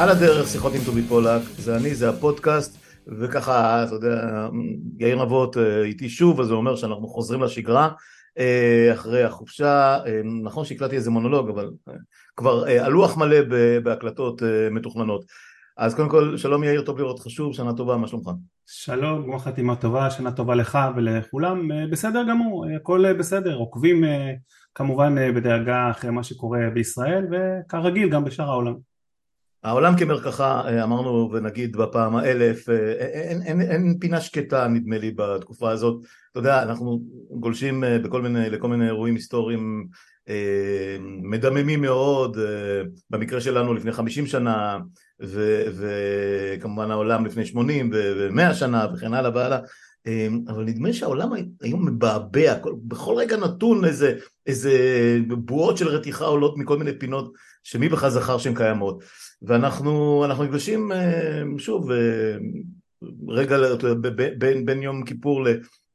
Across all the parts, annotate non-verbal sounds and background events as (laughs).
על הדרך, שיחות עם טובי פולק, זה אני, זה הפודקאסט, וככה, אתה יודע, יאיר נבות אה, איתי שוב, אז זה אומר שאנחנו חוזרים לשגרה אה, אחרי החופשה, אה, נכון שהקלטתי איזה מונולוג, אבל כבר הלוח מלא בהקלטות מתוכננות. אז קודם כל, שלום יאיר, טוב לראות אותך שוב, שנה טובה, מה שלומך? שלום, גמר חתימה טובה, שנה טובה לך ולכולם, בסדר גמור, הכל בסדר, עוקבים כמובן בדאגה אחרי מה שקורה בישראל, וכרגיל גם בשאר העולם. העולם כמרקחה אה, אמרנו ונגיד בפעם האלף אה, אין, אין, אין פינה שקטה נדמה לי בתקופה הזאת. אתה יודע אנחנו גולשים אה, בכל מיני, לכל מיני אירועים היסטוריים מדממים מאוד במקרה שלנו לפני חמישים שנה ו, וכמובן העולם לפני שמונים ומאה שנה וכן הלאה והלאה. אבל נדמה שהעולם היום מבעבע בכל רגע נתון איזה, איזה בועות של רתיחה עולות מכל מיני פינות שמי בכלל זכר שהן קיימות ואנחנו נפגשים אה, שוב אה, רגע בין, בין יום כיפור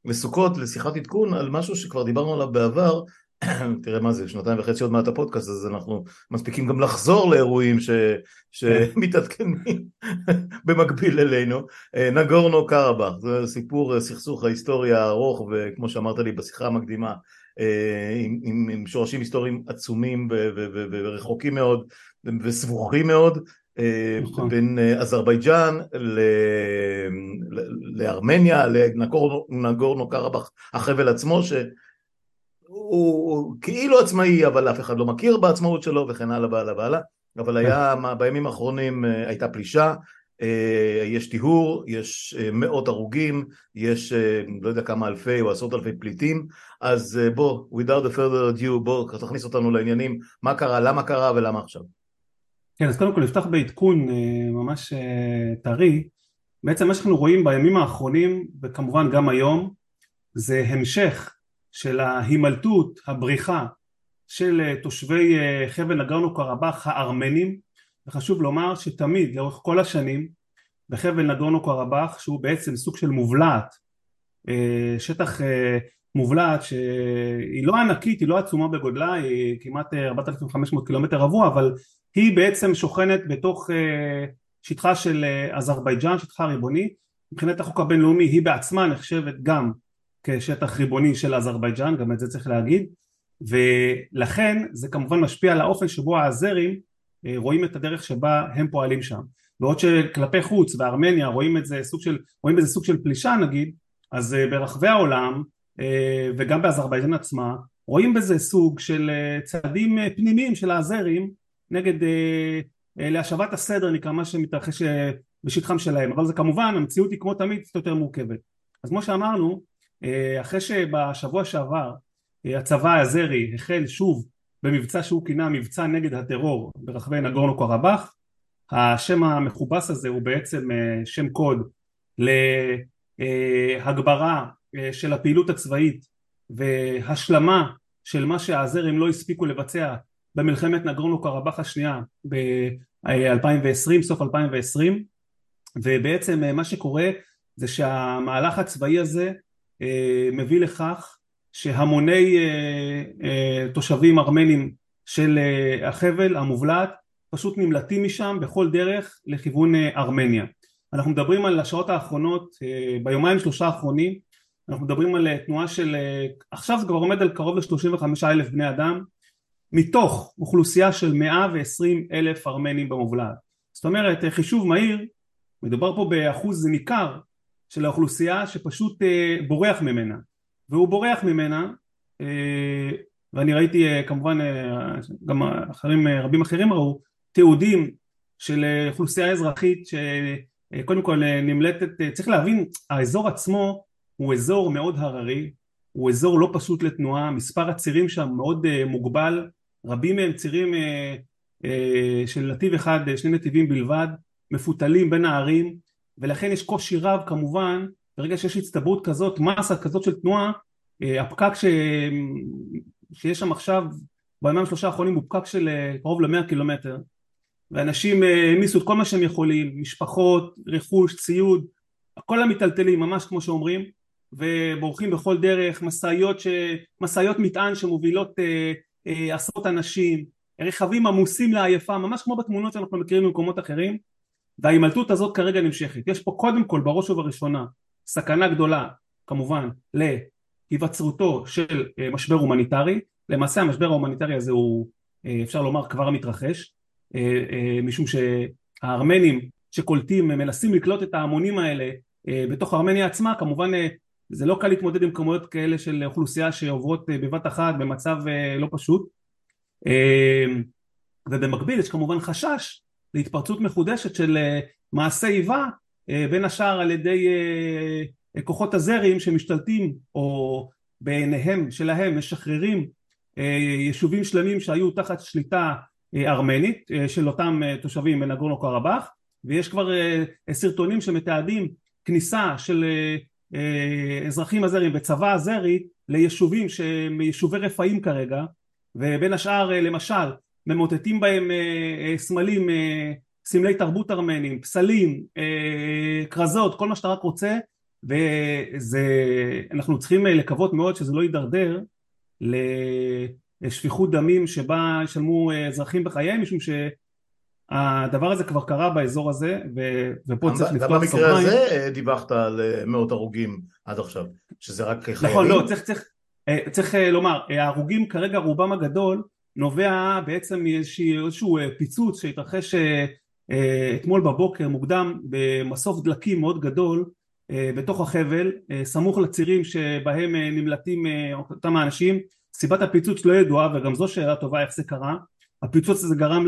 לסוכות לשיחת עדכון על משהו שכבר דיברנו עליו בעבר (coughs) תראה מה זה, שנתיים וחצי עוד מעט הפודקאסט, אז אנחנו מספיקים גם לחזור לאירועים ש, שמתעדכנים (laughs) (laughs) במקביל אלינו. אה, נגורנו קרבאח, זה סיפור סכסוך ההיסטוריה הארוך, וכמו שאמרת לי בשיחה המקדימה, עם, עם, עם שורשים היסטוריים עצומים ורחוקים מאוד, וסבוכים מאוד נכון. בין אה, אזרבייג'אן לארמניה, לנגורנו קרבאח, החבל עצמו שהוא כאילו עצמאי אבל אף אחד לא מכיר בעצמאות שלו וכן הלאה והלאה והלאה אבל היה בימים האחרונים אה, הייתה פלישה אה, יש טיהור, יש מאות הרוגים, יש לא יודע כמה אלפי או עשרות אלפי פליטים, אז בוא, without a further ado, בוא תכניס אותנו לעניינים, מה קרה, למה קרה ולמה עכשיו. כן, אז קודם כל נפתח בעדכון אה, ממש אה, טרי. בעצם מה שאנחנו רואים בימים האחרונים, וכמובן גם היום, זה המשך של ההימלטות, הבריחה של אה, תושבי חבל נגרנו קרבאח הארמנים, וחשוב לומר שתמיד, לאורך כל השנים, בחבל נגרנו קרבאח, שהוא בעצם סוג של מובלעת, שטח מובלעת שהיא לא ענקית, היא לא עצומה בגודלה, היא כמעט 4,500 קילומטר רבוע, אבל היא בעצם שוכנת בתוך אה, שטחה של אה, אזרבייג'אן, שטחה ריבוני, מבחינת החוק הבינלאומי היא בעצמה נחשבת גם כשטח ריבוני של אזרבייג'אן, גם את זה צריך להגיד, ולכן זה כמובן משפיע על האופן שבו האזרים אה, רואים את הדרך שבה הם פועלים שם. בעוד שכלפי חוץ בארמניה רואים את זה סוג של, רואים בזה סוג של פלישה נגיד, אז ברחבי העולם וגם באזרבייג'אן עצמה רואים בזה סוג של צעדים פנימיים של האזרים נגד אה, אה, להשבת הסדר נקרא מה שמתרחש אה, בשטחם שלהם אבל זה כמובן המציאות היא כמו תמיד קצת יותר מורכבת אז כמו שאמרנו אה, אחרי שבשבוע שעבר אה, הצבא האזרי החל שוב במבצע שהוא כינה מבצע נגד הטרור ברחבי נגורנו קרבאח השם המכובס הזה הוא בעצם אה, שם קוד להגברה אה, של הפעילות הצבאית והשלמה של מה שהאזרים לא הספיקו לבצע במלחמת נגרונו קרבאח השנייה ב-2020, סוף 2020 ובעצם אה, מה שקורה זה שהמהלך הצבאי הזה אה, מביא לכך שהמוני אה, תושבים ארמנים של החבל המובלעת פשוט נמלטים משם בכל דרך לכיוון ארמניה. אנחנו מדברים על השעות האחרונות, ביומיים שלושה האחרונים, אנחנו מדברים על תנועה של, עכשיו זה כבר עומד על קרוב ל-35 אלף בני אדם מתוך אוכלוסייה של 120 אלף ארמנים במובלעת. זאת אומרת חישוב מהיר, מדובר פה באחוז ניכר של האוכלוסייה שפשוט אה, בורח ממנה והוא בורח ממנה אה, ואני ראיתי אה, כמובן גם אחרים, רבים אחרים ראו תיעודים של אוכלוסייה אזרחית שקודם כל נמלטת, צריך להבין האזור עצמו הוא אזור מאוד הררי, הוא אזור לא פשוט לתנועה, מספר הצירים שם מאוד מוגבל רבים מהם צירים אה, אה, של נתיב אחד, שני נתיבים בלבד, מפותלים בין הערים, ולכן יש קושי רב כמובן, ברגע שיש הצטברות כזאת, מסה כזאת של תנועה, אה, הפקק ש... שיש שם עכשיו, בימים שלושה האחרונים הוא פקק של קרוב למאה קילומטר, ואנשים העמיסו את כל מה שהם יכולים, משפחות, רכוש, ציוד, כל המיטלטלים, ממש כמו שאומרים, ובורחים בכל דרך, משאיות, ש... משאיות מטען שמובילות אה, עשרות אנשים, רכבים עמוסים לעייפה, ממש כמו בתמונות שאנחנו מכירים במקומות אחרים, וההימלטות הזאת כרגע נמשכת. יש פה קודם כל בראש ובראשונה סכנה גדולה כמובן להיווצרותו של אה, משבר הומניטרי, למעשה המשבר ההומניטרי הזה הוא אה, אפשר לומר כבר מתרחש, אה, משום שהארמנים שקולטים מנסים לקלוט את ההמונים האלה בתוך ארמניה עצמה, כמובן זה לא קל להתמודד עם כמויות כאלה של אוכלוסייה שעוברות בבת אחת במצב לא פשוט. ובמקביל יש כמובן חשש להתפרצות מחודשת של מעשי איבה בין השאר על ידי כוחות הזרים שמשתלטים או בעיניהם שלהם משחררים אה, יישובים שלמים שהיו תחת שליטה אה, ארמנית אה, של אותם תושבים בנגורנו קרבאח. ויש כבר סרטונים שמתעדים כניסה של אזרחים הזרים וצבא הזרי ליישובים שהם יישובי רפאים כרגע. ובין השאר למשל ממוטטים בהם סמלים סמלי תרבות ארמנים, פסלים, כרזות, כל מה שאתה רק רוצה וזה, אנחנו צריכים לקוות מאוד שזה לא יידרדר לשפיכות דמים שבה ישלמו אזרחים בחייהם משום שהדבר הזה כבר קרה באזור הזה ו, ופה צריך לפתוח סוגריים. גם במקרה הזה אה, דיווחת על אה, מאות הרוגים עד עכשיו, שזה רק חיילים. נכון, לא, צריך, צריך, אה, צריך לומר, ההרוגים כרגע רובם הגדול נובע בעצם מאיזשהו פיצוץ שהתרחש אתמול בבוקר מוקדם במסוף דלקים מאוד גדול אה, בתוך החבל, אה, סמוך לצירים שבהם אה, נמלטים אותם האנשים. סיבת הפיצוץ לא ידועה וגם זו שאלה טובה איך זה קרה. הפיצוץ הזה גרם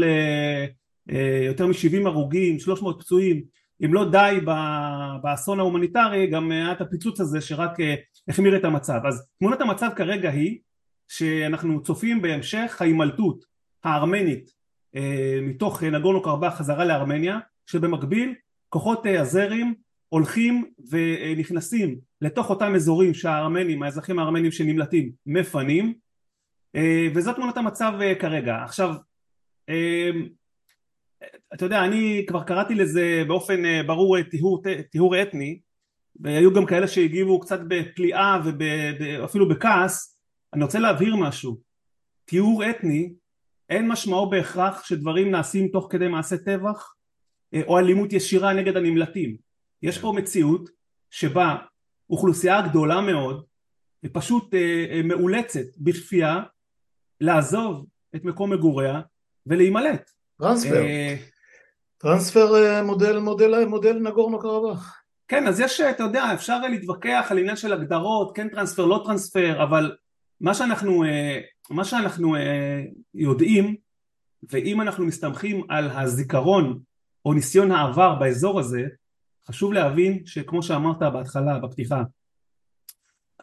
ליותר מ-70 הרוגים, 300 פצועים. אם לא די באסון ההומניטרי, גם היה את הפיצוץ הזה שרק החמיר את המצב. אז תמונת המצב כרגע היא שאנחנו צופים בהמשך ההימלטות הארמנית מתוך נגורנו קרבאח חזרה לארמניה, שבמקביל כוחות האזרים הולכים ונכנסים לתוך אותם אזורים שהארמנים, האזרחים הארמנים שנמלטים מפנים אה, וזאת תמונת המצב אה, כרגע. עכשיו אה, אתה יודע אני כבר קראתי לזה באופן ברור טיהור, טיהור אתני והיו גם כאלה שהגיבו קצת בפליאה ואפילו בכעס אני רוצה להבהיר משהו טיהור אתני אין משמעו בהכרח שדברים נעשים תוך כדי מעשה טבח או אלימות ישירה נגד הנמלטים יש פה מציאות שבה אוכלוסייה גדולה מאוד פשוט אה, אה, מאולצת בכפייה לעזוב את מקום מגוריה ולהימלט. טרנספר. אה, טרנספר מודל, מודל, מודל נגורנו קרבאח. כן, אז יש, אתה יודע, אפשר להתווכח על עניין של הגדרות, כן טרנספר, לא טרנספר, אבל מה שאנחנו, מה שאנחנו יודעים, ואם אנחנו מסתמכים על הזיכרון או ניסיון העבר באזור הזה, חשוב להבין שכמו שאמרת בהתחלה, בפתיחה,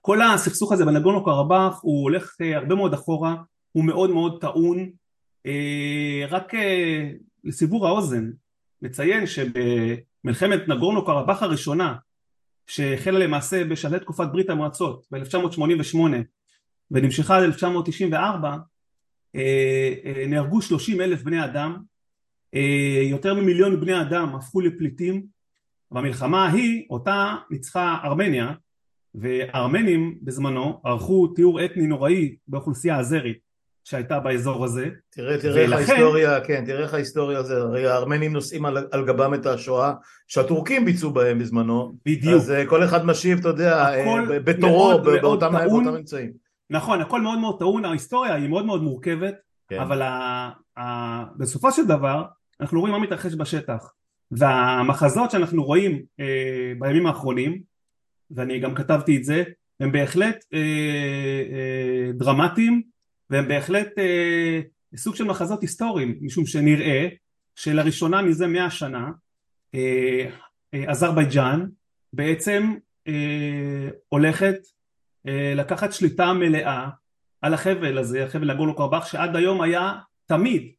כל הסכסוך הזה בנגונו קרבאח הוא הולך אה, הרבה מאוד אחורה, הוא מאוד מאוד טעון, אה, רק אה, לסיבור האוזן, נציין שבמלחמת נגורנו קרבאח הראשונה, שהחלה למעשה בשלהי תקופת ברית המועצות ב-1988 ונמשכה עד 1994, נהרגו 30 אלף בני אדם, יותר ממיליון בני אדם הפכו לפליטים. במלחמה ההיא אותה ניצחה ארמניה והארמנים בזמנו ערכו תיאור אתני נוראי באוכלוסייה הזרית שהייתה באזור הזה. תראה, תראה ולכן... איך ההיסטוריה, כן, תראה איך ההיסטוריה זה, הרי הארמנים נושאים על, על גבם את השואה שהטורקים ביצעו בהם בזמנו. בדיוק. אז אה, כל אחד משיב, אתה יודע, אה, בתורו, באותם, באותם אמצעים נכון, הכל מאוד מאוד טעון, ההיסטוריה היא מאוד מאוד מורכבת כן. אבל ה, ה, בסופו של דבר אנחנו רואים מה מתרחש בשטח והמחזות שאנחנו רואים אה, בימים האחרונים ואני גם כתבתי את זה הם בהחלט אה, אה, דרמטיים והם בהחלט אה, סוג של מחזות היסטוריים משום שנראה שלראשונה מזה מאה שנה אה, אה, אזרבייג'אן בעצם אה, הולכת לקחת שליטה מלאה על החבל הזה, החבל נגורנו קרבאח שעד היום היה תמיד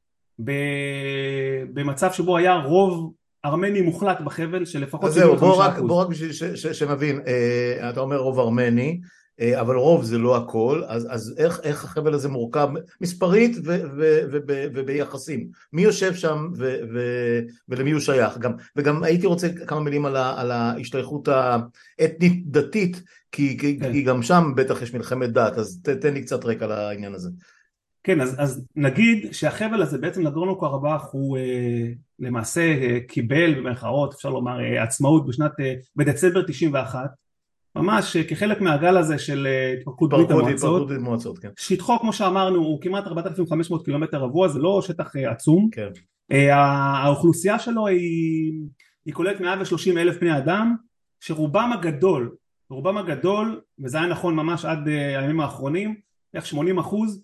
במצב שבו היה רוב ארמני מוחלט בחבל שלפחות... אז זהו, בוא רק, בוא רק בשביל שנבין, אה, אתה אומר רוב ארמני, אה, אבל רוב זה לא הכל, אז, אז איך, איך החבל הזה מורכב מספרית ו, ו, ו, ו, וביחסים? מי יושב שם ו, ו, ולמי הוא שייך? גם, וגם הייתי רוצה כמה מילים על, ה, על ההשתייכות האתנית דתית, כי, כן. כי גם שם בטח יש מלחמת דת, אז ת, תן לי קצת רקע לעניין הזה. כן, אז, אז נגיד שהחבל הזה בעצם נגורנו קרבאח הוא אה, למעשה אה, קיבל במרכאות, אפשר לומר, אה, עצמאות בשנת, אה, בדצמבר 91, ממש כחלק מהגל הזה של אה, התפרקות ברית המועצות, מועצות, כן. שטחו כמו שאמרנו הוא כמעט 4,500 קילומטר רבוע, זה לא שטח אה, עצום, כן. אה, האוכלוסייה שלו היא, היא כוללת 130 אלף בני אדם, שרובם הגדול, רובם הגדול, וזה היה נכון ממש עד הימים האחרונים, בערך 80 אחוז,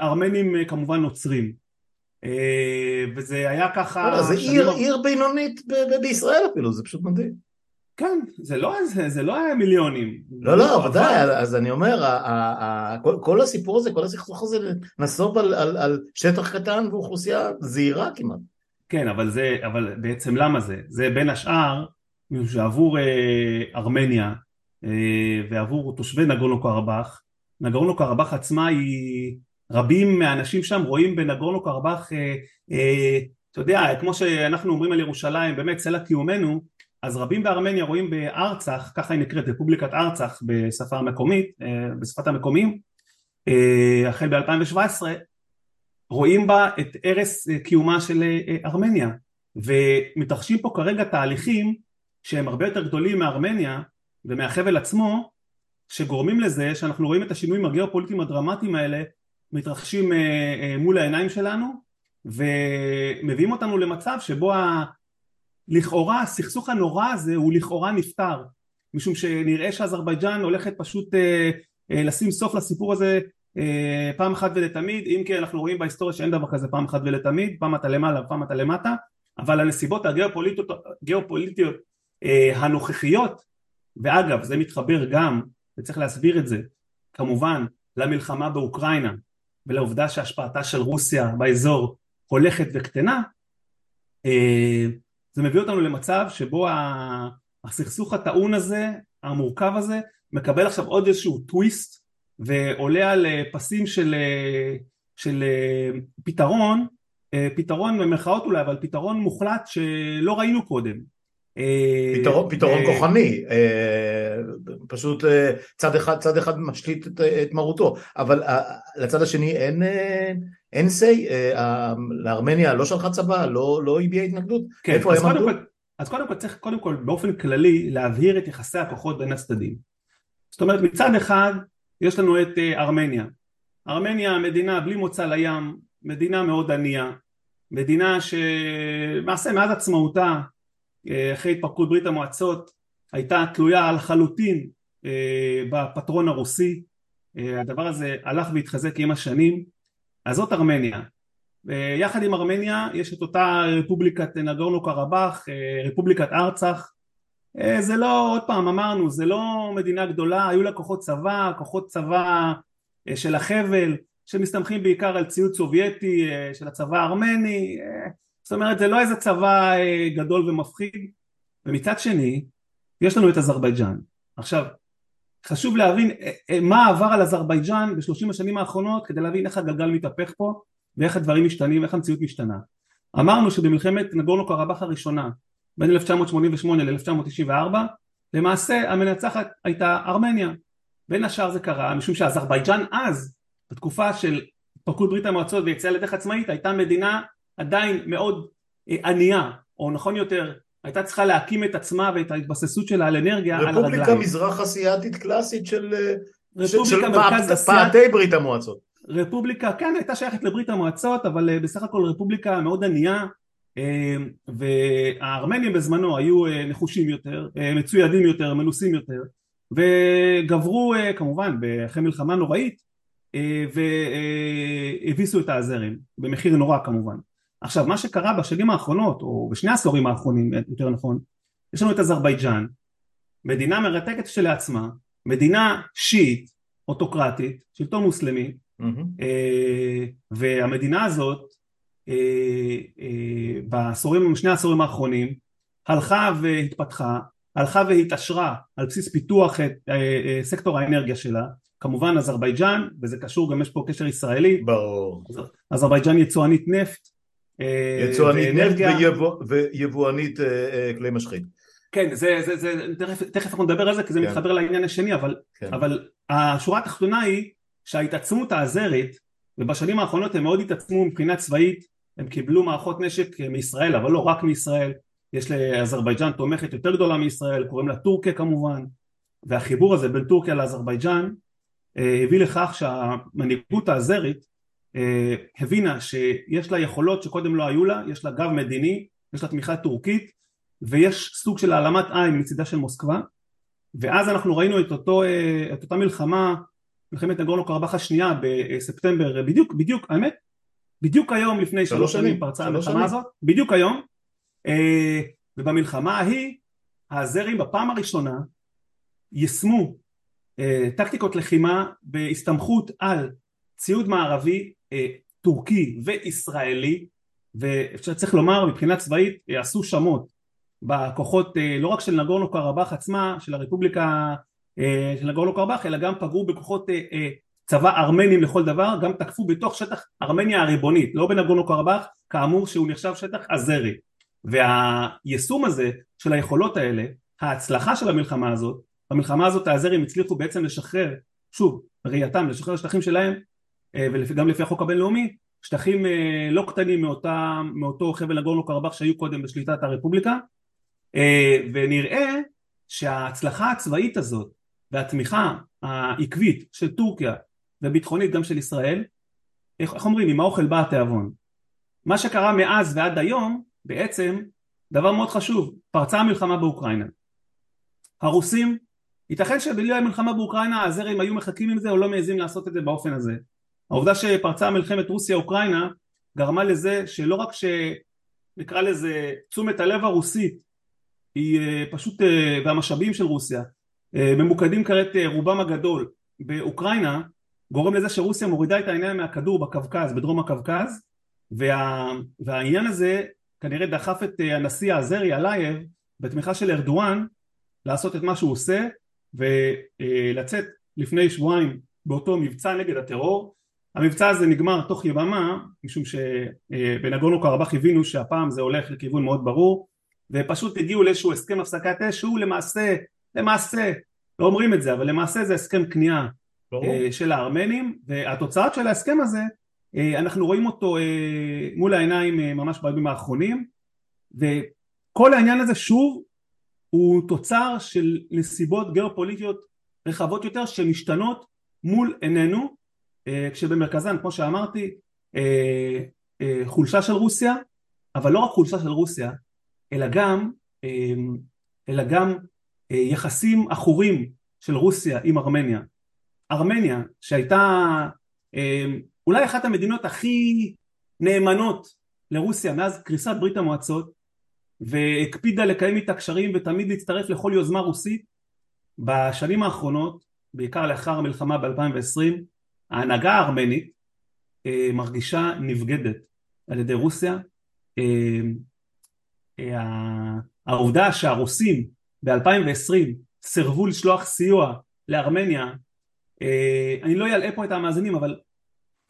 ארמנים כמובן נוצרים וזה היה ככה זה עיר, עיר בינונית בישראל אפילו, זה פשוט מדהים. כן, זה לא, זה, זה לא היה מיליונים. לא, לא, ודאי, אז אני אומר, כל, כל הסיפור הזה, כל הסכסוך הזה נסוב על, על, על שטח קטן ואוכלוסייה זהירה כמעט. כן, אבל זה, אבל בעצם למה זה? זה בין השאר, שעבור אה, ארמניה אה, ועבור תושבי נגורנו קרבאח, נגורנו קרבאח עצמה היא רבים מהאנשים שם רואים בנגורנו קרבאח אה, אה, אתה יודע כמו שאנחנו אומרים על ירושלים באמת סלע קיומנו אז רבים בארמניה רואים בארצח ככה היא נקראת רפובליקת ארצח בשפה המקומית אה, בשפת המקומיים אה, החל ב-2017 רואים בה את ערש אה, קיומה של ארמניה ומתרחשים פה כרגע תהליכים שהם הרבה יותר גדולים מארמניה ומהחבל עצמו שגורמים לזה שאנחנו רואים את השינויים הגיאופוליטיים הדרמטיים האלה מתרחשים מול העיניים שלנו ומביאים אותנו למצב שבו. לכאורה הסכסוך הנורא הזה הוא לכאורה נפתר משום שנראה שאזרבייג'אן הולכת פשוט אה, לשים סוף לסיפור הזה פעם אחת ולתמיד. אם כי אנחנו רואים בהיסטוריה שאין דבר כזה פעם אחת ולתמיד פעם אתה למעלה ופעם אתה למטה אבל הנסיבות הגיאופוליטיות, הגיאופוליטיות הנוכחיות ואגב זה מתחבר גם וצריך להסביר את זה כמובן למלחמה באוקראינה ולעובדה שהשפעתה של רוסיה באזור הולכת וקטנה אה, זה מביא אותנו למצב שבו הסכסוך הטעון הזה המורכב הזה מקבל עכשיו עוד איזשהו טוויסט ועולה על אה, פסים של, אה, של פתרון פתרון במרכאות אולי אבל פתרון מוחלט שלא ראינו קודם. אה, פתרון, פתרון אה, כוחני, אה, פשוט צד אחד, צד אחד משליט את, את מרותו, אבל לצד השני אין, אין say, לארמניה לא שלחה צבא, לא, לא הביעה התנגדות, כן, איפה הם עמדו? אז קודם כל צריך קודם כל באופן כללי להבהיר את יחסי הכוחות בין הצדדים. זאת אומרת מצד אחד יש לנו את ארמניה. ארמניה מדינה בלי מוצא לים, מדינה מאוד ענייה, מדינה שלמעשה מאז עצמאותה אה, אחרי התפרקות ברית המועצות הייתה תלויה לחלוטין אה, בפטרון הרוסי אה, הדבר הזה הלך והתחזק עם השנים אז זאת ארמניה. יחד עם ארמניה יש את אותה רפובליקת נגורנו קרבאח רפובליקת ארצח. זה לא עוד פעם אמרנו זה לא מדינה גדולה היו לה כוחות צבא כוחות צבא של החבל שמסתמכים בעיקר על ציוד סובייטי של הצבא הארמני זאת אומרת זה לא איזה צבא אה, גדול ומפחיד. ומצד שני יש לנו את אזרבייג'אן. עכשיו חשוב להבין אה, אה, מה עבר על אזרבייג'אן בשלושים השנים האחרונות כדי להבין איך הגלגל מתהפך פה ואיך הדברים משתנים ואיך המציאות משתנה. אמרנו שבמלחמת נגורנו קרבאח הראשונה בין 1988 ל-1994 למעשה המנצחת הייתה ארמניה. בין השאר זה קרה משום שאזרבייג'אן אז בתקופה של התפרקות ברית המועצות ויציאה לדרך עצמאית הייתה מדינה עדיין מאוד אה, ענייה, או נכון יותר, הייתה צריכה להקים את עצמה ואת ההתבססות שלה על אנרגיה על הרגליים. רפובליקה מזרח אסיאתית קלאסית של, אה, של. פעתי ברית המועצות. רפובליקה, כן, הייתה שייכת לברית המועצות, אבל אה, בסך הכל רפובליקה מאוד ענייה, והארמנים בזמנו היו נחושים יותר, מצוידים יותר, מנוסים יותר, וגברו כמובן אחרי מלחמה נוראית, והביסו את האזרים, במחיר נורא כמובן. עכשיו מה שקרה בשנים האחרונות או בשני העשורים האחרונים יותר נכון יש לנו את אזרבייג'אן מדינה מרתקת שלעצמה מדינה שיעית אוטוקרטית שלטון מוסלמי mm-hmm. והמדינה הזאת אה, אה, בעשורים, בשני העשורים האחרונים הלכה והתפתחה הלכה והתעשרה על בסיס פיתוח את סקטור האנרגיה שלה כמובן אזרבייג'אן וזה קשור גם יש פה קשר ישראלי ברור אזרבייג'אן יצואנית נפט אה, יצואנית נפט ויבואנית אה, אה, כלי משחית. כן, זה, זה, זה, תכף, תכף אנחנו נדבר על זה כי זה כן. מתחבר לעניין השני, אבל, כן. אבל השורה התחתונה היא שההתעצמות האזרית ובשנים האחרונות הם מאוד התעצמו מבחינה צבאית, הם קיבלו מערכות נשק מישראל אבל לא רק מישראל, יש לאזרבייג'אן תומכת יותר גדולה מישראל, קוראים לה טורקיה כמובן, והחיבור הזה בין טורקיה לאזרבייג'אן אה, הביא לכך שהמנהיגות האזרית אה, הבינה שיש לה יכולות שקודם לא היו לה, יש לה גב מדיני, יש לה תמיכה טורקית ויש סוג של העלמת עין מצידה של מוסקבה. ואז אנחנו ראינו את, אותו, אה, את אותה מלחמה, מלחמת נגורנו קרבאח השנייה בספטמבר, בדיוק, בדיוק, האמת, בדיוק היום לפני שלוש שנים פרצה המלחמה הזאת, בדיוק היום, ובמלחמה ההיא האזרים בפעם הראשונה יישמו טקטיקות לחימה בהסתמכות על ציוד מערבי אה, טורקי וישראלי וצריך לומר מבחינה צבאית אה, עשו שמות בכוחות אה, לא רק של נגורנו קרבאח עצמה של הרפובליקה אה, של נגורנו קרבאח אלא גם פגעו בכוחות אה, אה, צבא ארמנים לכל דבר גם תקפו בתוך שטח ארמניה הריבונית לא בנגורנו קרבאח כאמור שהוא נחשב שטח אזרי והיישום הזה של היכולות האלה ההצלחה של המלחמה הזאת במלחמה הזאת האזרים הצליחו בעצם לשחרר שוב ראייתם לשחרר שטחים שלהם אה, וגם לפי החוק הבינלאומי שטחים אה, לא קטנים מאותה, מאותו חבל נגורנו קרבאח שהיו קודם בשליטת הרפובליקה אה, ונראה שההצלחה הצבאית הזאת והתמיכה העקבית של טורקיה וביטחונית גם של ישראל איך, איך אומרים? עם האוכל בא התיאבון. מה שקרה מאז ועד היום בעצם דבר מאוד חשוב פרצה המלחמה באוקראינה. הרוסים ייתכן שבלי המלחמה באוקראינה הזרים היו מחכים עם זה או לא מעזים לעשות את זה באופן הזה העובדה שפרצה מלחמת רוסיה אוקראינה גרמה לזה שלא רק שנקרא לזה תשומת הלב הרוסית היא אה, פשוט אה, והמשאבים של רוסיה אה, ממוקדים כעת רובם הגדול באוקראינה גורם לזה שרוסיה מורידה את העיניים מהכדור בקווקז בדרום הקווקז וה, והעניין הזה כנראה דחף את הנשיא האזרי אלייב בתמיכה של ארדואן לעשות את מה שהוא עושה ולצאת לפני שבועיים באותו מבצע נגד הטרור המבצע הזה נגמר תוך יממה משום שבנגורנו קרבאח הבינו שהפעם זה הולך לכיוון מאוד ברור ופשוט הגיעו לאיזשהו הסכם הפסקת אש שהוא למעשה, למעשה, לא אומרים את זה אבל למעשה זה הסכם כניעה אה, של הארמנים והתוצאות של ההסכם הזה אה, אנחנו רואים אותו אה, מול העיניים ממש בימים האחרונים וכל העניין הזה שוב הוא תוצר של נסיבות גיאופוליטיות רחבות יותר שמשתנות מול עינינו כשבמרכזן כמו שאמרתי אה, אה, חולשה של רוסיה אבל לא רק חולשה של רוסיה אלא גם, אלא גם יחסים עכורים של רוסיה עם ארמניה. ארמניה שהייתה אולי אחת המדינות הכי נאמנות לרוסיה מאז קריסת ברית המועצות והקפידה לקיים איתה קשרים ותמיד להצטרף לכל יוזמה רוסית בשנים האחרונות בעיקר לאחר המלחמה ב-2020 ההנהגה הארמנית אה, מרגישה נבגדת על ידי רוסיה. אה, אה, העובדה שהרוסים ב-2020 סירבו לשלוח סיוע לארמניה אני לא אלאה פה את המאזינים אבל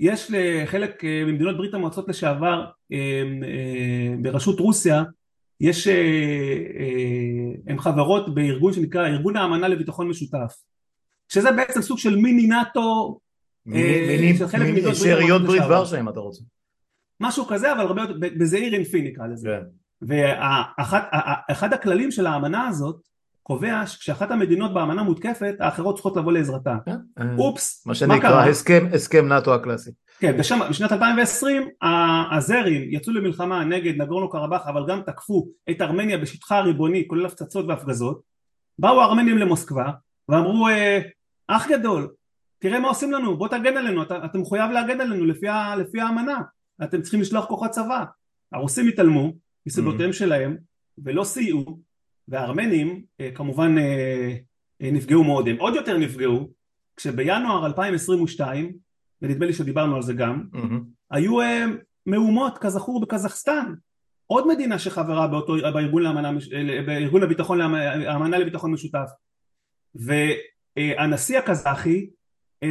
יש לחלק ממדינות ברית המועצות לשעבר בראשות רוסיה יש, הן חברות בארגון שנקרא ארגון האמנה לביטחון משותף שזה בעצם סוג של מיני נאטו מיני שאריות ברית ורשה אם אתה רוצה. משהו כזה אבל הרבה יותר בזעיר אינפי נקרא לזה. כן. ואחד הכללים של האמנה הזאת קובע שכשאחת המדינות באמנה מותקפת האחרות צריכות לבוא לעזרתה. כן. אופס מה שנקרא הסכם נאטו הקלאסי. כן, בשם, בשנת 2020 הזרים יצאו למלחמה נגד נגורנו קרבאח אבל גם תקפו את ארמניה בשטחה הריבוני כולל הפצצות והפגזות. באו הארמנים למוסקבה ואמרו אה, אח גדול תראה מה עושים לנו בוא תגן עלינו אתה, אתה מחויב להגן עלינו לפי, לפי האמנה. אתם צריכים לשלוח כוחות צבא. הרוסים התעלמו מסיבותיהם mm-hmm. שלהם ולא סייעו והארמנים אה, כמובן אה, נפגעו מאוד. הם עוד יותר נפגעו כשבינואר 2022 ונדמה לי שדיברנו על זה גם, mm-hmm. היו מהומות כזכור בקזחסטן, עוד מדינה שחברה באותו, בארגון, לאמנה, בארגון הביטחון, האמנה לביטחון משותף. והנשיא הקזחי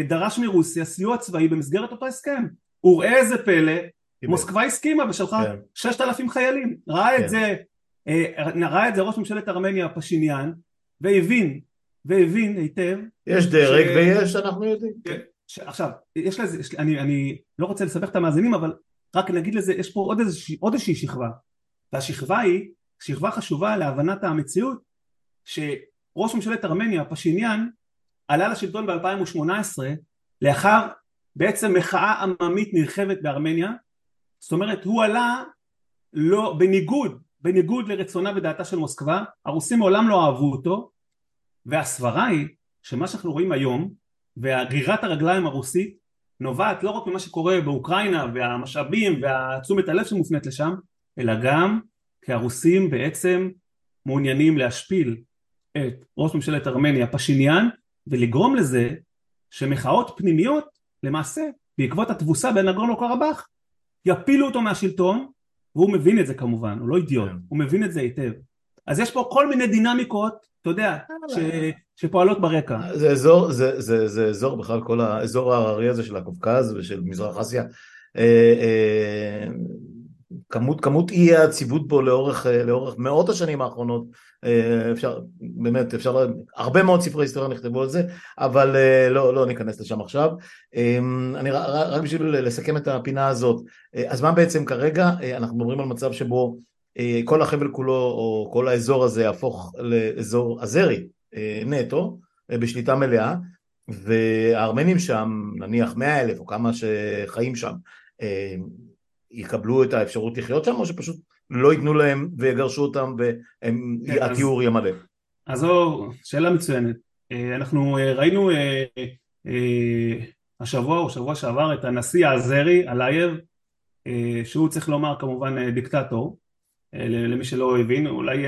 דרש מרוסיה סיוע צבאי במסגרת אותו הסכם וראה איזה פלא מוסקבה הסכימה ושלחה כן. ששת אלפים חיילים ראה כן. את זה uh, ראה את זה ראש ממשלת ארמניה פשיניאן והבין והבין היטב יש דרג ש... ויש אנחנו יודעים כן. ש... עכשיו, יש לזה, יש, אני, אני לא רוצה לסבך את המאזינים, אבל רק נגיד לזה, יש פה עוד, איזושה, עוד איזושהי שכבה, והשכבה היא, שכבה חשובה להבנת המציאות, שראש ממשלת ארמניה, פשיניאן, עלה לשלטון ב-2018 לאחר בעצם מחאה עממית נרחבת בארמניה, זאת אומרת הוא עלה לא, בניגוד, בניגוד לרצונה ודעתה של מוסקבה, הרוסים מעולם לא אהבו אותו, והסברה היא שמה שאנחנו רואים היום והגרירת הרגליים הרוסית נובעת לא רק ממה שקורה באוקראינה והמשאבים והתשומת הלב שמופנית לשם, אלא גם כי הרוסים בעצם מעוניינים להשפיל את ראש ממשלת ארמניה פשיניאן ולגרום לזה שמחאות פנימיות למעשה בעקבות התבוסה בנגורנו קרבאח יפילו אותו מהשלטון והוא מבין את זה כמובן, הוא לא אידיוט, כן. הוא מבין את זה היטב. אז יש פה כל מיני דינמיקות, אתה יודע, ש, שפועלות ברקע. זה אזור, זה, זה, זה אזור בכלל, כל האזור ההררי הזה של הקווקז ושל מזרח אסיה. אה, אה, כמות, כמות אי היציבות בו לאורך, לאורך מאות השנים האחרונות, אה, אפשר, באמת, אפשר, הרבה מאוד ספרי היסטוריה נכתבו על זה, אבל אה, לא, לא ניכנס לשם עכשיו. אמ, אני רק בשביל לסכם את הפינה הזאת, אה, אז מה בעצם כרגע, אנחנו מדברים על מצב שבו כל החבל כולו, או כל האזור הזה יהפוך לאזור אזרי נטו, בשליטה מלאה, והארמנים שם, נניח מאה אלף או כמה שחיים שם, יקבלו את האפשרות לחיות שם, או שפשוט לא ייתנו להם ויגרשו אותם והטיהור כן, ימלא? אז זו שאלה מצוינת. אה, אנחנו אה, ראינו אה, השבוע או שבוע שעבר את הנשיא האזרי, אלייב, שהוא צריך לומר כמובן דיקטטור, למי שלא הבין, אולי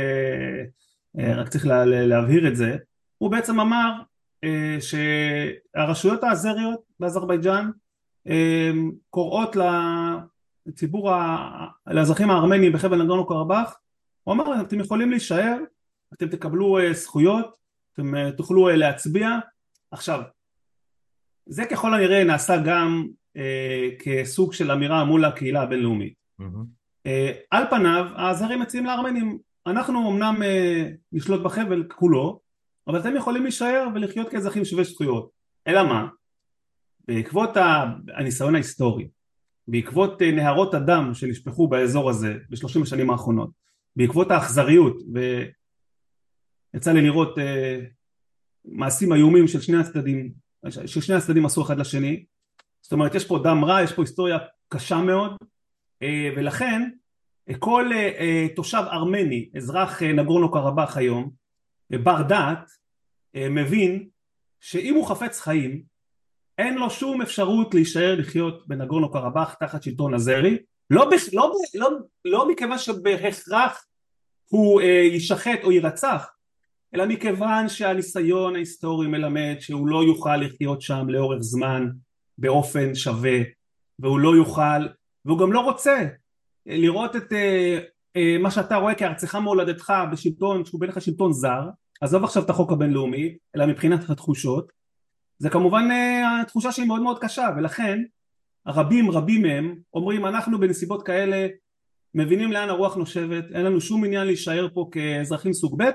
רק צריך להבהיר את זה, הוא בעצם אמר שהרשויות האזריות באזרבייג'אן קוראות לציבור, לאזרחים הארמנים בחבל נגרנו קרבאח, הוא אמר אתם יכולים להישאר, אתם תקבלו אה, זכויות, אתם אה, תוכלו אה, להצביע. עכשיו, זה ככל הנראה נעשה גם אה, כסוג של אמירה מול הקהילה הבינלאומית. Mm-hmm. אה, על פניו, האזרים מציעים לארמנים, אנחנו אמנם אה, נשלוט בחבל כולו, אבל אתם יכולים להישאר ולחיות כאזרחים שווי זכויות. אלא מה? בעקבות הניסיון ההיסטורי בעקבות אה, נהרות הדם שנשפכו באזור הזה בשלושים השנים האחרונות בעקבות האכזריות ויצא לי לראות uh, מעשים איומים של שני הצדדים ששני הצדדים עשו אחד לשני. זאת אומרת יש פה דם רע יש פה היסטוריה קשה מאוד uh, ולכן כל uh, uh, תושב ארמני אזרח נגורנו קרבאח היום בר דעת מבין שאם הוא חפץ חיים אין לו שום אפשרות להישאר לחיות בנגורנו קרבאח תחת שלטון הזרי. לא, לא, לא, לא מכיוון שבהכרח הוא אה, יישחט או יירצח אלא מכיוון שהניסיון ההיסטורי מלמד שהוא לא יוכל לחיות שם לאורך זמן באופן שווה והוא לא יוכל והוא גם לא רוצה לראות את אה, אה, מה שאתה רואה כארצך מולדתך בשלטון שהוא בין לך שלטון זר. עזוב עכשיו את החוק הבינלאומי אלא מבחינת התחושות זה כמובן אה, התחושה שהיא מאוד מאוד קשה ולכן רבים רבים מהם אומרים אנחנו בנסיבות כאלה מבינים לאן הרוח נושבת אין לנו שום עניין להישאר פה כאזרחים סוג ב'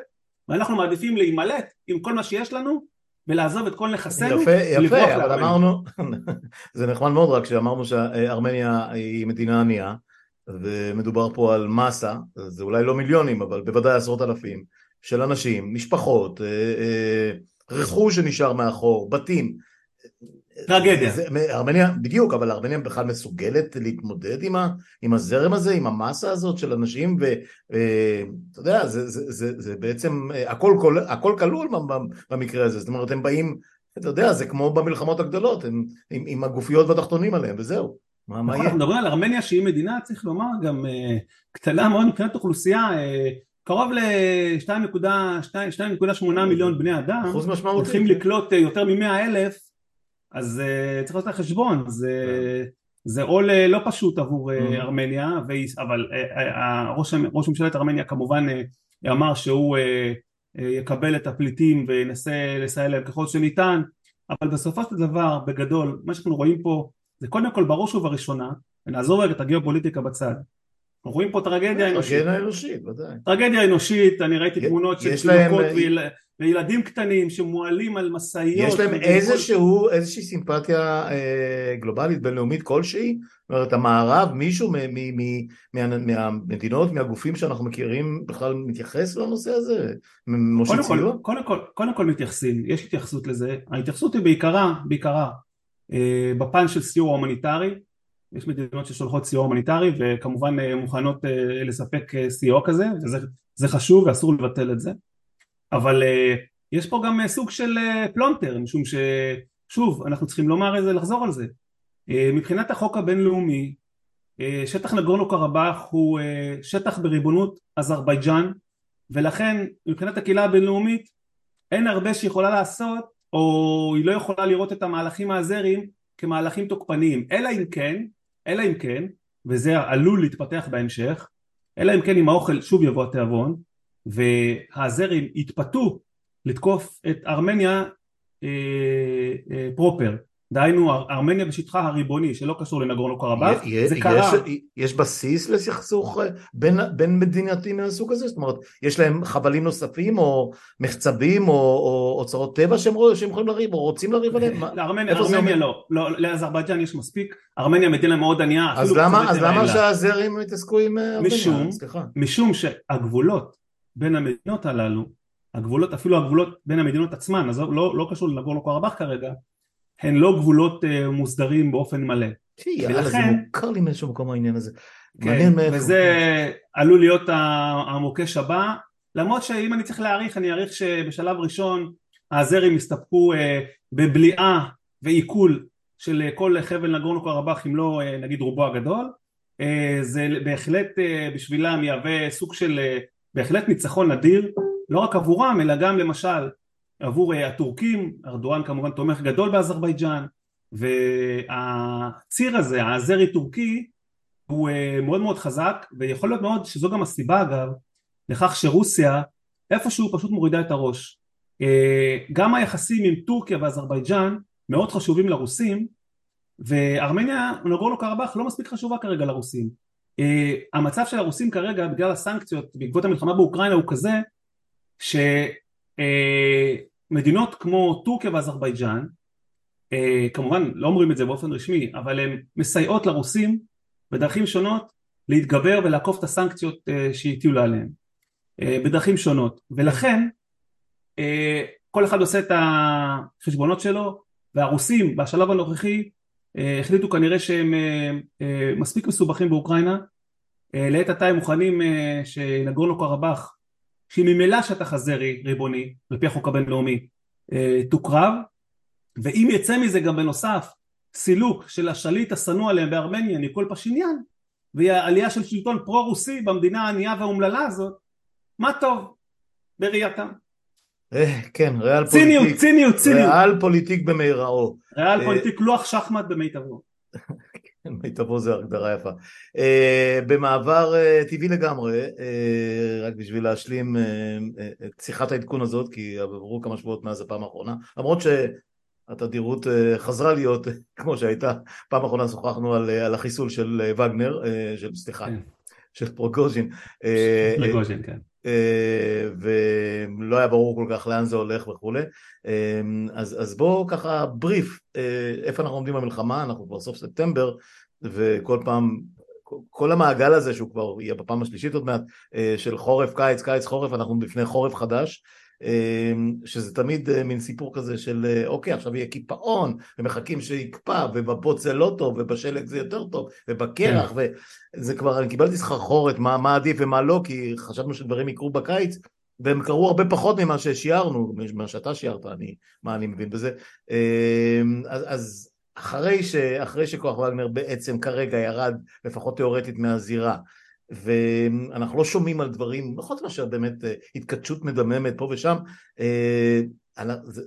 ואנחנו מעדיפים להימלט עם כל מה שיש לנו ולעזוב את כל נכסינו יפה יפה אבל אמרנו (laughs) זה נחמד מאוד רק שאמרנו שארמניה היא מדינה ענייה ומדובר פה על מסה זה אולי לא מיליונים אבל בוודאי עשרות אלפים של אנשים משפחות אה, אה, רכוש שנשאר מאחור, בתים. טרגדיה. ארמניה, בדיוק, אבל ארמניה בכלל מסוגלת להתמודד עם, ה, עם הזרם הזה, עם המסה הזאת של אנשים, ואתה יודע, זה, זה, זה, זה בעצם, הכל, כל, הכל כלול במקרה הזה, זאת אומרת, הם באים, אתה יודע, זה כמו במלחמות הגדולות, הם עם, עם הגופיות והתחתונים עליהם, וזהו. מה, מה נכון, אנחנו מדברים על ארמניה שהיא מדינה, צריך לומר, גם אה, קטנה מאוד מבחינת אוכלוסייה, אה, קרוב ל-2.8 מיליון בני אדם אחוז משמעותי הולכים כן. לקלוט אה, יותר מ-100 אלף אז uh, צריך לעשות את החשבון זה, כן. זה עול לא פשוט עבור mm-hmm. ארמניה אבל uh, ראש, ממשלת ארמניה כמובן uh, אמר שהוא uh, uh, יקבל את הפליטים וינסה לסייע להם ככל שניתן אבל בסופו של דבר בגדול מה שאנחנו רואים פה זה קודם כל בראש ובראשונה ונעזור רגע את הגיאופוליטיקה בצד אנחנו רואים פה טרגדיה אנושית. טרגדיה אנושית, ודאי. טרגדיה אנושית, אני ראיתי תמונות של תינוקות וילדים קטנים שמועלים על משאיות. יש להם איזשהו, איזושהי סימפתיה אה, גלובלית, בינלאומית כלשהי? זאת אומרת, המערב, מישהו מהמדינות, מהגופים שאנחנו מכירים בכלל מתייחס לנושא הזה? קודם כל, קודם כל מתייחסים, יש התייחסות לזה. ההתייחסות היא בעיקרה, בעיקרה, אה, בפן של סיור הומניטרי. יש מדינות ששולחות סיוע הומניטרי וכמובן אה, מוכנות אה, לספק אה, סיוע כזה וזה חשוב ואסור לבטל את זה. אבל יש פה גם סוג של פלונטר משום ששוב אנחנו צריכים לומר את זה לחזור על זה. מבחינת החוק הבינלאומי שטח נגורנו קרבאח הוא שטח בריבונות אזרבייג'אן ולכן מבחינת הקהילה הבינלאומית אין הרבה שיכולה לעשות או היא לא יכולה לראות את המהלכים האזריים כמהלכים תוקפניים. אלא אם כן אלא אם כן, וזה עלול להתפתח בהמשך, אלא אם כן עם האוכל שוב יבוא התיאבון והזרים יתפתו לתקוף את ארמניה אה, אה, פרופר דהיינו ארמניה בשטחה הריבוני שלא קשור לנגורנו קרבאח זה קרה יש, יש בסיס לסכסוך אה, בין, בין מדינתים מהסוג הזה? זאת אומרת יש להם חבלים נוספים או מחצבים או, או אוצרות טבע שהם, שהם יכולים לריב או רוצים לריב עליהם? לארמניה ארמניה לא, לא לאזרבייג'אן יש מספיק ארמניה מדינה מאוד ענייה אז למה, אז למה שהזרים יתעסקו עם אה, ארמניה? משום, משום שהגבולות בין המדינות הללו הגבולות אפילו הגבולות בין המדינות עצמן אז לא, לא קשור לנגורנו קרבאח כרגע הן לא גבולות uh, מוסדרים באופן מלא. ולכן... זה מוכר לי מאיזשהו מקום העניין הזה. כן, וזה עלול להיות המוקש הבא, למרות שאם אני צריך להעריך, אני אעריך שבשלב ראשון האזרים יסתפקו uh, בבליעה ועיכול של כל חבל נגורנו קרבאח אם לא נגיד רובו הגדול, זה בהחלט בשבילם יהווה סוג של בהחלט ניצחון נדיר, לא רק עבורם אלא גם למשל עבור אה, הטורקים, ארדואן כמובן תומך גדול באזרבייג'אן והציר הזה, האזרי טורקי הוא אה, מאוד מאוד חזק ויכול להיות מאוד שזו גם הסיבה אגב לכך שרוסיה איפשהו פשוט מורידה את הראש. אה, גם היחסים עם טורקיה ואזרבייג'אן מאוד חשובים לרוסים וארמניה נגורנו קרבאח לא מספיק חשובה כרגע לרוסים. המצב של הרוסים כרגע בגלל הסנקציות בעקבות המלחמה באוקראינה הוא כזה ש... מדינות כמו טורקיה ואזרבייג'אן אה, כמובן לא אומרים את זה באופן רשמי אבל הן מסייעות לרוסים בדרכים שונות להתגבר ולעקוף את הסנקציות אה, שהטילו עליהן אה, בדרכים שונות. ולכן אה, כל אחד עושה את החשבונות שלו והרוסים בשלב הנוכחי אה, החליטו כנראה שהם אה, אה, מספיק מסובכים באוקראינה אה, לעת עתה הם מוכנים אה, שנגורנו קרבאח שהיא ממילא שטח הזרי ריבוני, לפי החוק הבינלאומי, אה, תוקרב, ואם יצא מזה גם בנוסף סילוק של השליט השנוא עליהם בארמניה, ניקול פשיניאן, והיא העלייה של שלטון פרו-רוסי במדינה הענייה והאומללה הזאת, מה טוב בראייתם. אה, כן, ריאל פוליטיק. ציניות, ציניות, ציניות. ריאל פוליטיק במיטבו. ריאל אה, פוליטיק לוח שחמט במיטבו. (laughs) מיטבו זה הגדרה יפה. Uh, במעבר uh, טבעי לגמרי, uh, רק בשביל להשלים את שיחת העדכון הזאת, כי עברו כמה שבועות מאז הפעם האחרונה, למרות שהתדירות חזרה להיות (laughs) כמו שהייתה, פעם האחרונה שוחחנו על, על החיסול של וגנר, של סליחה, כן. של פריגוז'ין. פריגוז'ין, כן. ולא היה ברור כל כך לאן זה הולך וכולי. אז, אז בואו ככה בריף איפה אנחנו עומדים במלחמה? אנחנו כבר סוף ספטמבר וכל פעם כל המעגל הזה שהוא כבר יהיה בפעם השלישית עוד מעט של חורף קיץ קיץ חורף אנחנו לפני חורף חדש שזה תמיד מין סיפור כזה של אוקיי עכשיו יהיה קיפאון ומחכים שיקפא ובבוץ זה לא טוב ובשלג זה יותר טוב ובקרח כן. וזה כבר אני קיבלתי סחרחורת מה, מה עדיף ומה לא כי חשבנו שדברים יקרו בקיץ והם קרו הרבה פחות ממה ששיערנו, מה שאתה שיערת, אני, מה אני מבין בזה. אז, אז אחרי, ש, אחרי שכוח וגנר בעצם כרגע ירד, לפחות תיאורטית, מהזירה, ואנחנו לא שומעים על דברים, חוץ מאשר באמת אה, התכתשות מדממת פה ושם, אה,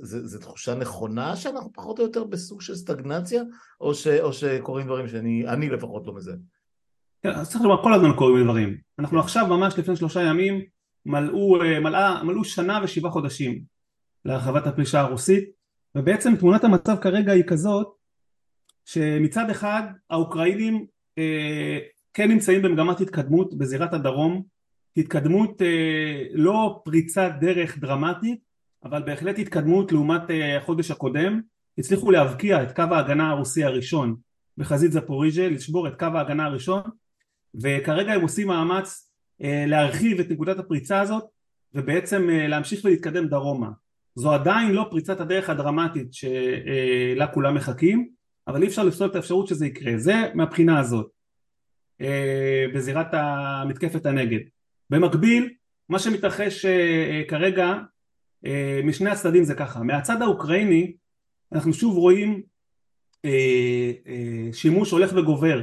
זו תחושה נכונה שאנחנו פחות או יותר בסוג של סטגנציה, או, ש, או שקורים דברים שאני לפחות לא מזהה? כן, צריך לומר, כל הזמן קורים דברים. אנחנו עכשיו ממש לפני שלושה ימים מלאו, אה, מלאה, מלאו שנה ושבעה חודשים להרחבת הפלישה הרוסית, ובעצם תמונת המצב כרגע היא כזאת שמצד אחד האוקראינים אה, כן נמצאים במגמת התקדמות בזירת הדרום, התקדמות לא פריצת דרך דרמטית, אבל בהחלט התקדמות לעומת החודש הקודם, הצליחו להבקיע את קו ההגנה הרוסי הראשון בחזית זפוריז'ה, לשבור את קו ההגנה הראשון, וכרגע הם עושים מאמץ להרחיב את נקודת הפריצה הזאת ובעצם להמשיך ולהתקדם דרומה. זו עדיין לא פריצת הדרך הדרמטית שלה כולם מחכים, אבל אי אפשר לפסול את האפשרות שזה יקרה. זה מהבחינה הזאת, בזירת המתקפת הנגד. במקביל, מה שמתרחש כרגע משני הצדדים זה ככה, מהצד האוקראיני אנחנו שוב רואים שימוש הולך וגובר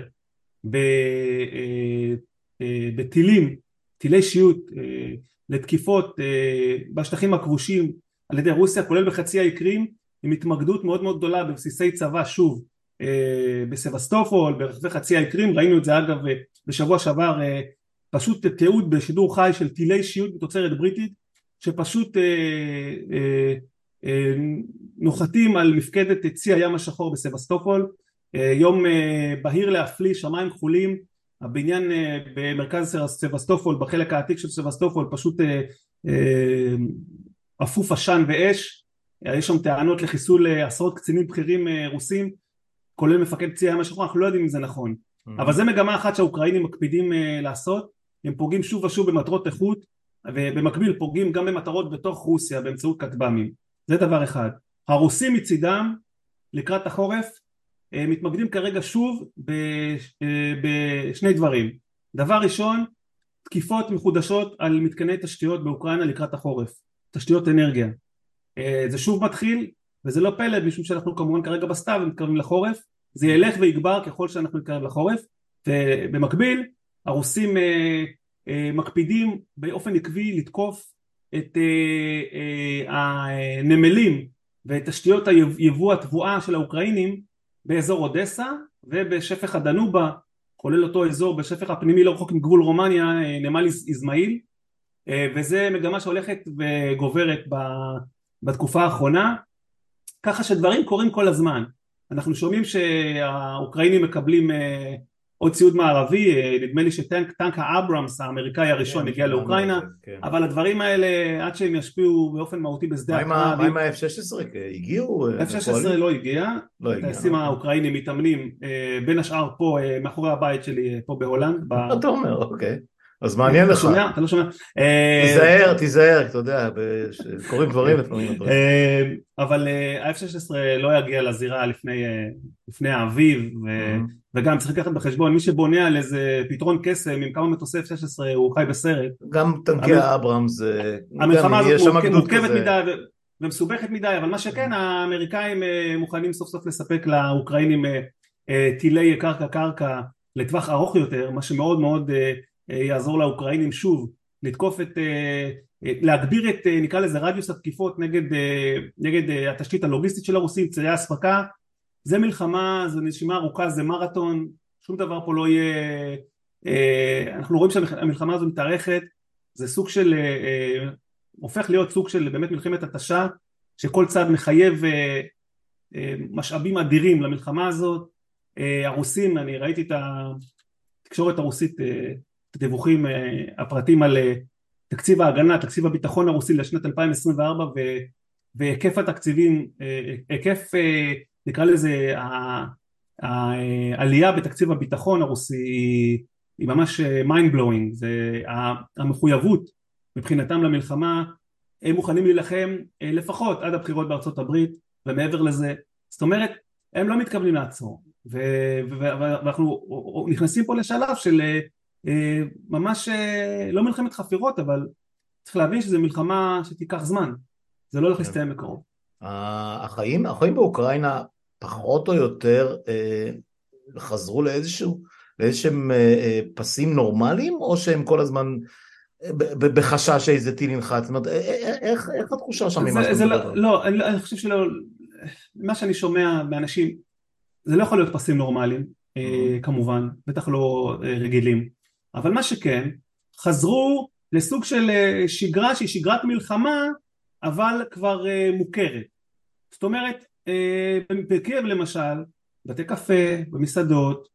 בטילים, טילי שיוט לתקיפות בשטחים הכבושים על ידי רוסיה כולל בחצי האי קרים עם התמקדות מאוד מאוד גדולה בבסיסי צבא שוב בסבסטופול ברחבי חצי האי קרים ראינו את זה אגב בשבוע שעבר פשוט תיעוד בשידור חי של טילי שיוט בתוצרת בריטית שפשוט נוחתים על מפקדת צי הים השחור בסבסטופול. יום בהיר להפליא שמיים כחולים. הבניין במרכז סבסטופול בחלק העתיק של סבסטופול פשוט אפוף עשן ואש, יש שם טענות לחיסול עשרות קצינים בכירים רוסים כולל מפקד צי הים השחור, אנחנו לא יודעים אם זה נכון. Mm-hmm. אבל זה מגמה אחת שהאוקראינים מקפידים לעשות, הם פוגעים שוב ושוב במטרות איכות ובמקביל פוגעים גם במטרות בתוך רוסיה באמצעות כטב"מים, זה דבר אחד. הרוסים מצידם לקראת החורף מתמקדים כרגע שוב בשני דברים, דבר ראשון תקיפות מחודשות על מתקני תשתיות באוקראינה לקראת החורף. תשתיות אנרגיה. זה שוב מתחיל וזה לא פלא משום שאנחנו כמובן כרגע בסתיו מתקרבים לחורף זה ילך ויגבר ככל שאנחנו נתקרב לחורף ובמקביל הרוסים מקפידים באופן עקבי לתקוף את הנמלים ואת תשתיות היבוא התבואה של האוקראינים באזור אודסה ובשפך הדנובה כולל אותו אזור בשפך הפנימי לא רחוק מגבול רומניה נמל איזמעיל וזה מגמה שהולכת וגוברת בתקופה האחרונה ככה שדברים קורים כל הזמן אנחנו שומעים שהאוקראינים מקבלים עוד ציוד מערבי נדמה לי שטנק האברמס האמריקאי הראשון הגיע לאוקראינה אבל הדברים האלה עד שהם ישפיעו באופן מהותי בשדה הקרב מה עם ה-F-16? הגיעו? F-16 לא הגיע הטייסים האוקראינים מתאמנים בין השאר פה מאחורי הבית שלי פה בהולנד מה אתה אומר? אוקיי אז מעניין לך. אתה לא שומע? תיזהר, תיזהר, אתה יודע, קורים דברים לפעמים. אבל ה-F-16 לא יגיע לזירה לפני האביב, וגם צריך לקחת בחשבון, מי שבונה על איזה פתרון קסם עם כמה מטוסי F-16 הוא חי בסרט. גם טנקי האברמס, המלחמה הזאת מורכבת מדי ומסובכת מדי, אבל מה שכן, האמריקאים מוכנים סוף סוף לספק לאוקראינים טילי קרקע קרקע לטווח ארוך יותר, מה שמאוד מאוד יעזור לאוקראינים שוב לתקוף את, להגביר את נקרא לזה רדיוס התקיפות נגד, נגד התשתית הלוגיסטית של הרוסים, צירי האספקה, זה מלחמה, זה נשימה ארוכה, זה מרתון, שום דבר פה לא יהיה, אנחנו רואים שהמלחמה הזו מתארכת, זה סוג של, הופך להיות סוג של באמת מלחמת התשה, שכל צד מחייב משאבים אדירים למלחמה הזאת, הרוסים, אני ראיתי את התקשורת הרוסית הדיווחים הפרטים על תקציב ההגנה, תקציב הביטחון הרוסי לשנת 2024 והיקף התקציבים, היקף נקרא לזה העלייה בתקציב הביטחון הרוסי היא ממש mind blowing, זה המחויבות מבחינתם למלחמה, הם מוכנים להילחם לפחות עד הבחירות בארצות הברית ומעבר לזה, זאת אומרת הם לא מתכוונים לעצור. ואנחנו נכנסים פה לשלב של ממש לא מלחמת חפירות אבל צריך להבין שזו מלחמה שתיקח זמן. זה לא הולך להסתיים בקרוב. החיים, החיים באוקראינה פחות או יותר חזרו לאיזשהו, לאיזשהם פסים נורמליים או שהם כל הזמן בחשש שאיזה טיל ינחת, זאת אומרת איך, איך התחושה שם ממה שאתה מדבר? לא, אני חושב שלא, מה שאני שומע מאנשים זה לא יכול להיות פסים נורמליים כמובן, בטח לא רגילים אבל מה שכן, חזרו לסוג של שגרה שהיא שגרת מלחמה אבל כבר מוכרת. זאת אומרת, בקייב למשל, בתי קפה, במסעדות,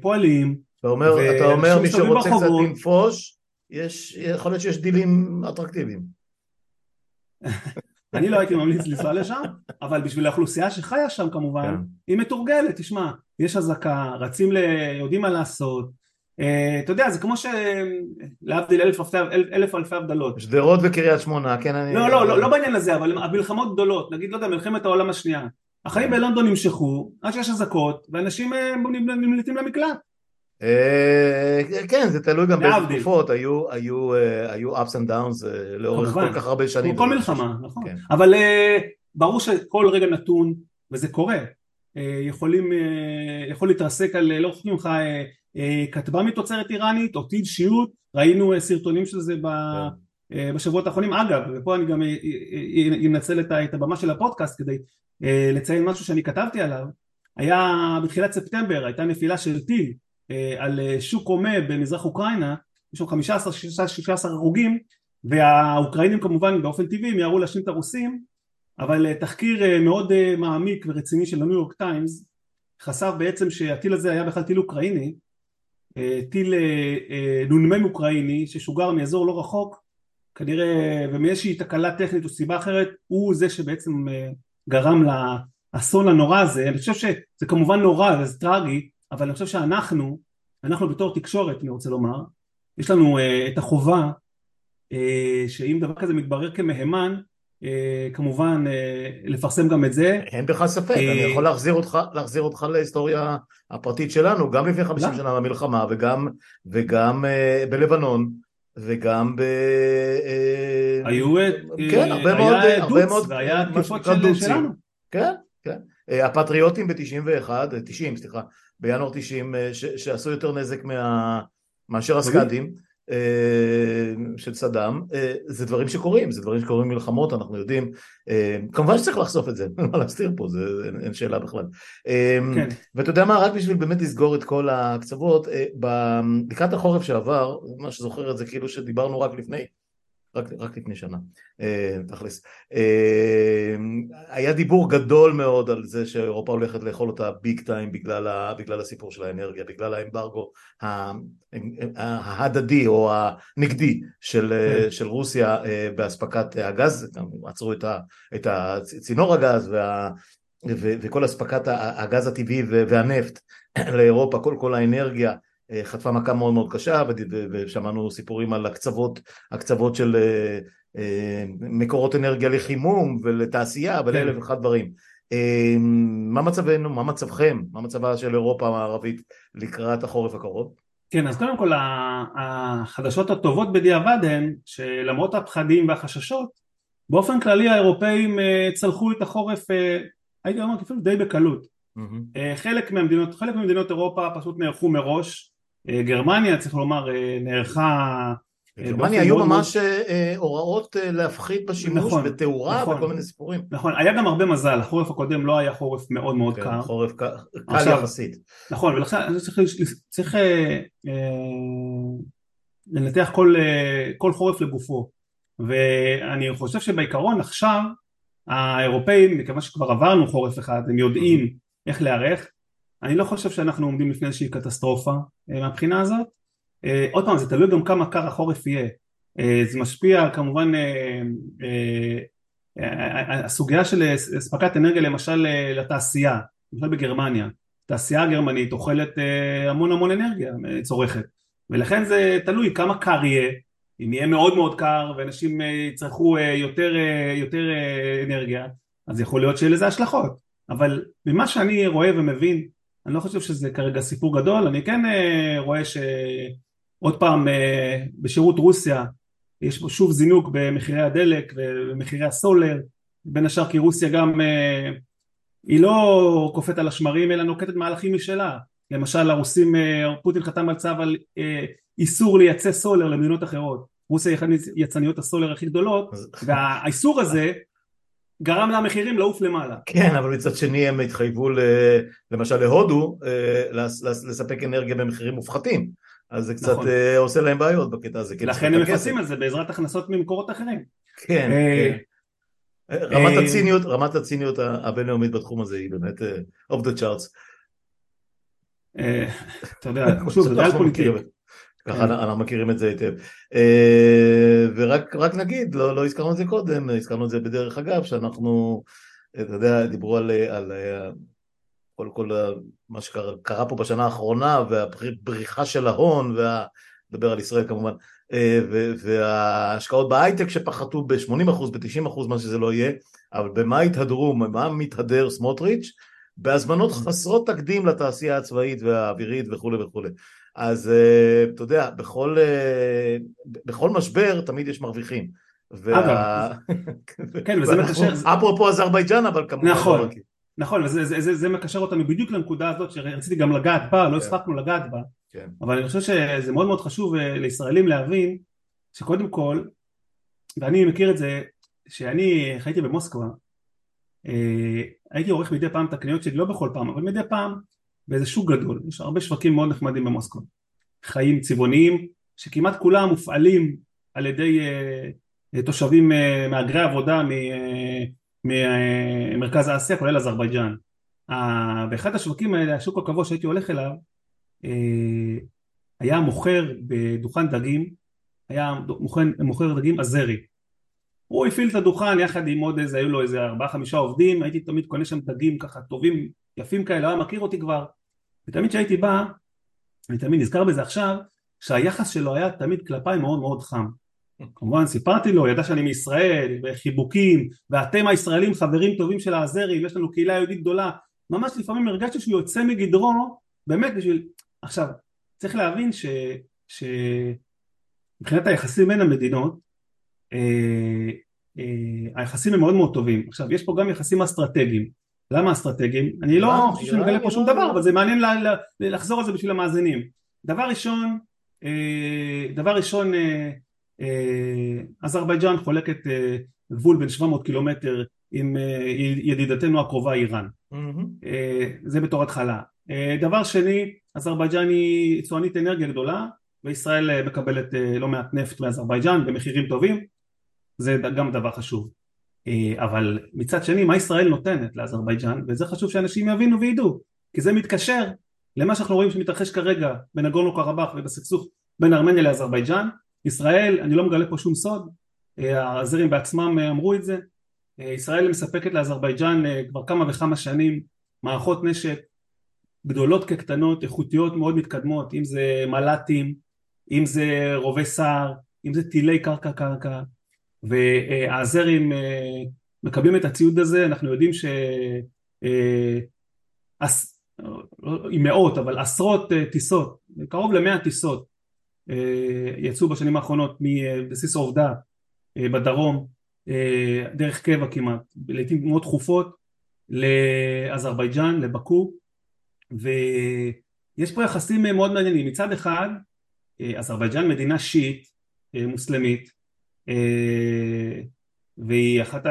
פועלים, אתה אומר, ואנשים אתה אומר מי שרוצה קצת. לנפוש, יש, יכול להיות שיש דילים אטרקטיביים. (laughs) אני לא הייתי ממליץ לנסוע לשם, אבל בשביל האוכלוסייה שחיה שם כמובן, כן. היא מתורגלת, תשמע, יש אזעקה, רצים ל... יודעים מה לעשות, אה, אתה יודע, זה כמו ש... להבדיל אלף אלפי- הבדלות. שדרות וקריית שמונה, כן אני... לא, לא, לא, לא בעניין הזה, אבל המלחמות גדולות, נגיד, לא יודע, מלחמת העולם השנייה. החיים בלונדון נמשכו, עד שיש אזעקות, ואנשים אה, נמלטים למקלט. אה, כן, זה תלוי גם באיזה. תקופות, היו, אה, ups and downs אה, לאורך כמובן. כל כך הרבה שנים. כל מלחמה, נכון. כן. אבל אה, ברור שכל רגע נתון, וזה קורה, אה, יכולים, אה, יכול להתרסק על, לא אה, אה, כתבה מתוצרת איראנית, או טיל שיוט, ראינו אה, סרטונים של זה ב... כן. אה, בשבועות האחרונים, אגב, ופה אני גם אה, אה, אה, אנצל את הבמה של הפודקאסט כדי אה, לציין משהו שאני כתבתי עליו, היה בתחילת ספטמבר, הייתה נפילה של טיל אה, על אה, שוק הומה במזרח אוקראינה, יש שם 15-16 הרוגים, והאוקראינים כמובן באופן טבעי מיהרו להשלים את הרוסים, אבל אה, תחקיר אה, מאוד אה, מעמיק ורציני של הניו יורק טיימס חשף בעצם שהטיל הזה היה בכלל טיל אוקראיני, אה, טיל אה, אה, נ"מ אוקראיני ששוגר מאזור לא רחוק, כנראה ומאיזושהי תקלה טכנית או סיבה אחרת, הוא זה שבעצם אה, גרם לאסון הנורא הזה, אני חושב שזה כמובן נורא וזה טרגי, אבל אני חושב שאנחנו, אנחנו בתור תקשורת אני רוצה לומר, יש לנו אה, את החובה אה, שאם דבר כזה מתברר כמהימן, אה, כמובן אה, לפרסם גם את זה. אין בכלל ספק, אה, אני יכול להחזיר אותך, להחזיר אותך להיסטוריה הפרטית שלנו, גם לפני 50 למה? שנה במלחמה, וגם, וגם אה, בלבנון, וגם ב... אה, היו, אה, כן, הרבה היה מאוד, דוץ הרבה מאוד, והיה דוצים. שלנו. כן, כן. אה, הפטריוטים ב-91, 90 סליחה, בינואר 90, אה, ש- שעשו יותר נזק מה, מאשר הסקאדים אה, של סדאם, אה, זה דברים שקורים, זה דברים שקורים במלחמות, אנחנו יודעים, אה, כמובן שצריך לחשוף את זה, אין (laughs) מה להסתיר פה, זה, אין, אין שאלה בכלל. אה, כן. ואתה יודע מה, רק בשביל באמת לסגור את כל הקצוות, אה, לקראת החורף שעבר, מה שזוכר את זה כאילו שדיברנו רק לפני, רק, רק לפני שנה, אה, תכלס, אה, היה דיבור גדול מאוד על זה שאירופה הולכת לאכול אותה ביג טיים בגלל, ה, בגלל הסיפור של האנרגיה, בגלל האמברגו ה- ההדדי או הנגדי של, כן. של רוסיה אה, באספקת הגז, גם עצרו את, ה, את צינור הגז וה, ו, וכל אספקת הגז הטבעי והנפט לאירופה, כל, כל האנרגיה אה, חטפה מכה מאוד מאוד קשה ושמענו סיפורים על הקצוות, הקצוות של אה, אה, מקורות אנרגיה לחימום ולתעשייה ולאלף ואחד דברים. אה, מה מצבנו, מה מצבכם, מה מצבה של אירופה המערבית לקראת החורף הקרוב? כן, אז קודם כל החדשות הטובות בדיעבד הן שלמרות הפחדים והחששות, באופן כללי האירופאים צלחו את החורף, הייתי אומר אפילו די בקלות. אה, חלק מהמדינות, חלק ממדינות אירופה פשוט נערכו מראש, גרמניה צריך לומר אה, נערכה אה, בגרמניה באופן היו ממש אה, הוראות אה, להפחית בשימוש נכון, בתאורה נכון. וכל מיני סיפורים. נכון, היה גם הרבה מזל, החורף הקודם לא היה חורף מאוד מאוד כן, קר, חורף קל עכשיו- יחסית. נכון, ולכן צריך, צריך אה, אה, לנתח כל, אה, כל חורף לגופו, ואני חושב שבעיקרון עכשיו האירופאים, מכיוון שכבר עברנו חורף אחד, הם יודעים איך להיערך, אני לא חושב שאנחנו עומדים לפני איזושהי קטסטרופה אה, מהבחינה הזאת, אה, עוד פעם זה תלוי גם כמה קר החורף יהיה, אה, זה משפיע כמובן הסוגיה של אספקת אנרגיה למשל לתעשייה, למשל בגרמניה, התעשייה הגרמנית אוכלת המון המון אנרגיה, צורכת, ולכן זה תלוי כמה קר יהיה, אם יהיה מאוד מאוד קר ואנשים יצרכו יותר, יותר אנרגיה, אז יכול להיות שיהיה לזה השלכות, אבל ממה שאני רואה ומבין, אני לא חושב שזה כרגע סיפור גדול, אני כן אה, רואה שעוד פעם אה, בשירות רוסיה יש פה שוב זינוק במחירי הדלק ומחירי הסולר, בין השאר כי רוסיה גם אה, היא לא קופאת על השמרים אלא נוקטת מהלכים משלה, למשל הרוסים, פוטין חתם על צו על איסור לייצא סולר למדינות אחרות, רוסיה היא אחת מיצרניות הסולר הכי גדולות והאיסור הזה (laughs) גרם למחירים לעוף למעלה כן, אבל מצד שני הם התחייבו ל- למשל להודו אה, לס- לס- לספק אנרגיה במחירים מופחתים, אז זה קצת נכון. אה, עושה להם בעיות בקטע הזה. לכן הם. מפצים על זה בעזרת הכנסות ממקורות אחרים כן, אה, כן. רמת הציניות, רמת הציניות הבינלאומית בתחום הזה היא באמת off the charts. אתה יודע, (laughs) שוב, זה ריאל פוליטיק. ככה כן. אנחנו מכירים את זה היטב. אה, ורק נגיד, לא, לא הזכרנו את זה קודם, הזכרנו את זה בדרך אגב, שאנחנו, אתה יודע, דיברו על, על כל, כל מה שקרה פה בשנה האחרונה, והבריחה של ההון, וה... נדבר על ישראל כמובן, אה, וההשקעות בהייטק שפחתו ב-80%, ב-90%, מה שזה לא יהיה, אבל במה התהדרו, מה מתהדר סמוטריץ'? בהזמנות חסרות תקדים לתעשייה הצבאית והאווירית וכולי וכולי. אז אה, אתה יודע, בכל, אה, בכל משבר תמיד יש מרוויחים. וה... (laughs) כן, וזה מקשר... אפרופו אזרבייג'אן, אבל כמובן... לא נכון, נכון, וזה זה, זה, זה מקשר אותנו בדיוק לנקודה הזאת שרציתי גם לגעת בה, לא כן. הספקנו לגעת בה, כן. אבל אני חושב שזה מאוד מאוד חשוב אה, לישראלים להבין שקודם כל, ואני מכיר את זה, שאני חייתי במוסקבה, הייתי עורך מדי פעם את הקניות שלי, לא בכל פעם, אבל מדי פעם באיזה שוק גדול, יש הרבה שווקים מאוד נחמדים במוסקבה, חיים צבעוניים שכמעט כולם מופעלים על ידי uh, תושבים uh, מהגרי עבודה ממרכז uh, האסיה כולל אזרבייג'אן. Uh, באחד השווקים האלה, השוק הקבוע שהייתי הולך אליו, uh, היה מוכר בדוכן דגים, היה מוכר, מוכר דגים עזרי. הוא הפעיל את הדוכן יחד עם עוד איזה, היו לו איזה ארבעה חמישה עובדים, הייתי תמיד קונה שם דגים ככה טובים יפים כאלה, היה מכיר אותי כבר, ותמיד כשהייתי בא, אני תמיד נזכר בזה עכשיו, שהיחס שלו היה תמיד כלפיי מאוד מאוד חם. כמובן סיפרתי לו, ידע שאני מישראל, וחיבוקים, ואתם הישראלים חברים טובים של האזרים, יש לנו קהילה יהודית גדולה, ממש לפעמים הרגשתי שהוא יוצא מגדרו, באמת בשביל... עכשיו, צריך להבין ש... ש... היחסים בין המדינות, אה, אה, היחסים הם מאוד מאוד טובים. עכשיו, יש פה גם יחסים אסטרטגיים. למה אסטרטגיים? אני לא חושב שאני מגלה פה שום דבר, אבל זה מעניין לחזור על זה בשביל המאזינים. דבר ראשון, אה, דבר ראשון, אה, אה, אזרבייג'אן חולקת גבול בין 700 קילומטר עם ידידתנו הקרובה איראן. זה בתור התחלה. דבר שני, אזרבייג'אן היא יצואנית אנרגיה גדולה, וישראל מקבלת לא מעט נפט מאזרבייג'אן במחירים טובים, זה גם דבר חשוב. אה, אבל מצד שני מה ישראל נותנת לאזרבייג'אן? וזה חשוב שאנשים יבינו וידעו כי זה מתקשר למה שאנחנו רואים שמתרחש כרגע בנגורנו קרבאח ובסכסוך בין ארמניה לאזרבייג'אן. ישראל אני לא מגלה פה שום סוד הזרים בעצמם אמרו את זה. ישראל מספקת לאזרבייג'אן אה, כבר כמה וכמה שנים מערכות נשק גדולות כקטנות איכותיות מאוד מתקדמות אם זה מל"טים אם זה רובי סער אם זה טילי קרקע קרקע והאזרים אה, מקבלים את הציוד הזה, אנחנו יודעים ש... אה, עם מאות אבל עשרות אה, טיסות, קרוב למאה טיסות יצאו בשנים האחרונות מבסיס העובדה בדרום דרך קבע כמעט, לעיתים מאוד תכופות לאזרבייג'אן, לבקו ויש פה יחסים מאוד מעניינים, מצד אחד אזרבייג'אן מדינה שיעית מוסלמית והיא אחת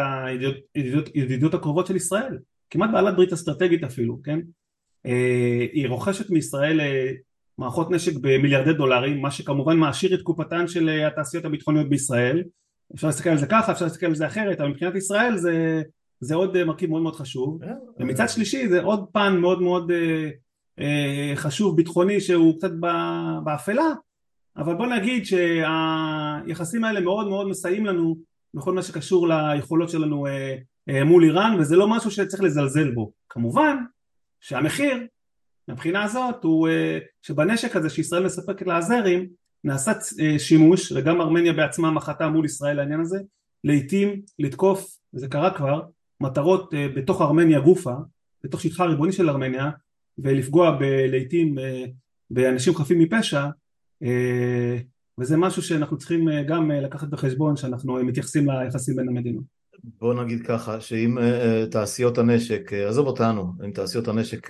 הידידות הקרובות של ישראל, כמעט בעלת ברית אסטרטגית אפילו, כן? אה, היא רוכשת מישראל אה, מערכות נשק במיליארדי דולרים, מה שכמובן מעשיר את קופתן של התעשיות הביטחוניות בישראל. אפשר להסתכל על זה ככה, אפשר להסתכל על זה אחרת, אבל מבחינת ישראל זה, זה עוד מרכיב מאוד מאוד חשוב. ומצד שלישי זה עוד פן מאוד מאוד חשוב ביטחוני שהוא קצת באפלה, אבל בוא נגיד שהיחסים האלה מאוד מאוד מסייעים לנו בכל מה שקשור ליכולות שלנו אה, אה, מול איראן וזה לא משהו שצריך לזלזל בו. כמובן שהמחיר מבחינה הזאת הוא אה, שבנשק הזה שישראל מספקת לאזרים נעשה שימוש וגם ארמניה בעצמה מחתה מול ישראל לעניין הזה לעיתים לתקוף וזה קרה כבר מטרות בתוך ארמניה גופה בתוך שטחה הריבוני של ארמניה ולפגוע לעיתים באנשים חפים מפשע וזה משהו שאנחנו צריכים אה, גם אה, לקחת בחשבון שאנחנו מתייחסים ליחסים בין המדינות. בוא נגיד ככה, שאם תעשיות הנשק, עזוב אותנו, אם תעשיות הנשק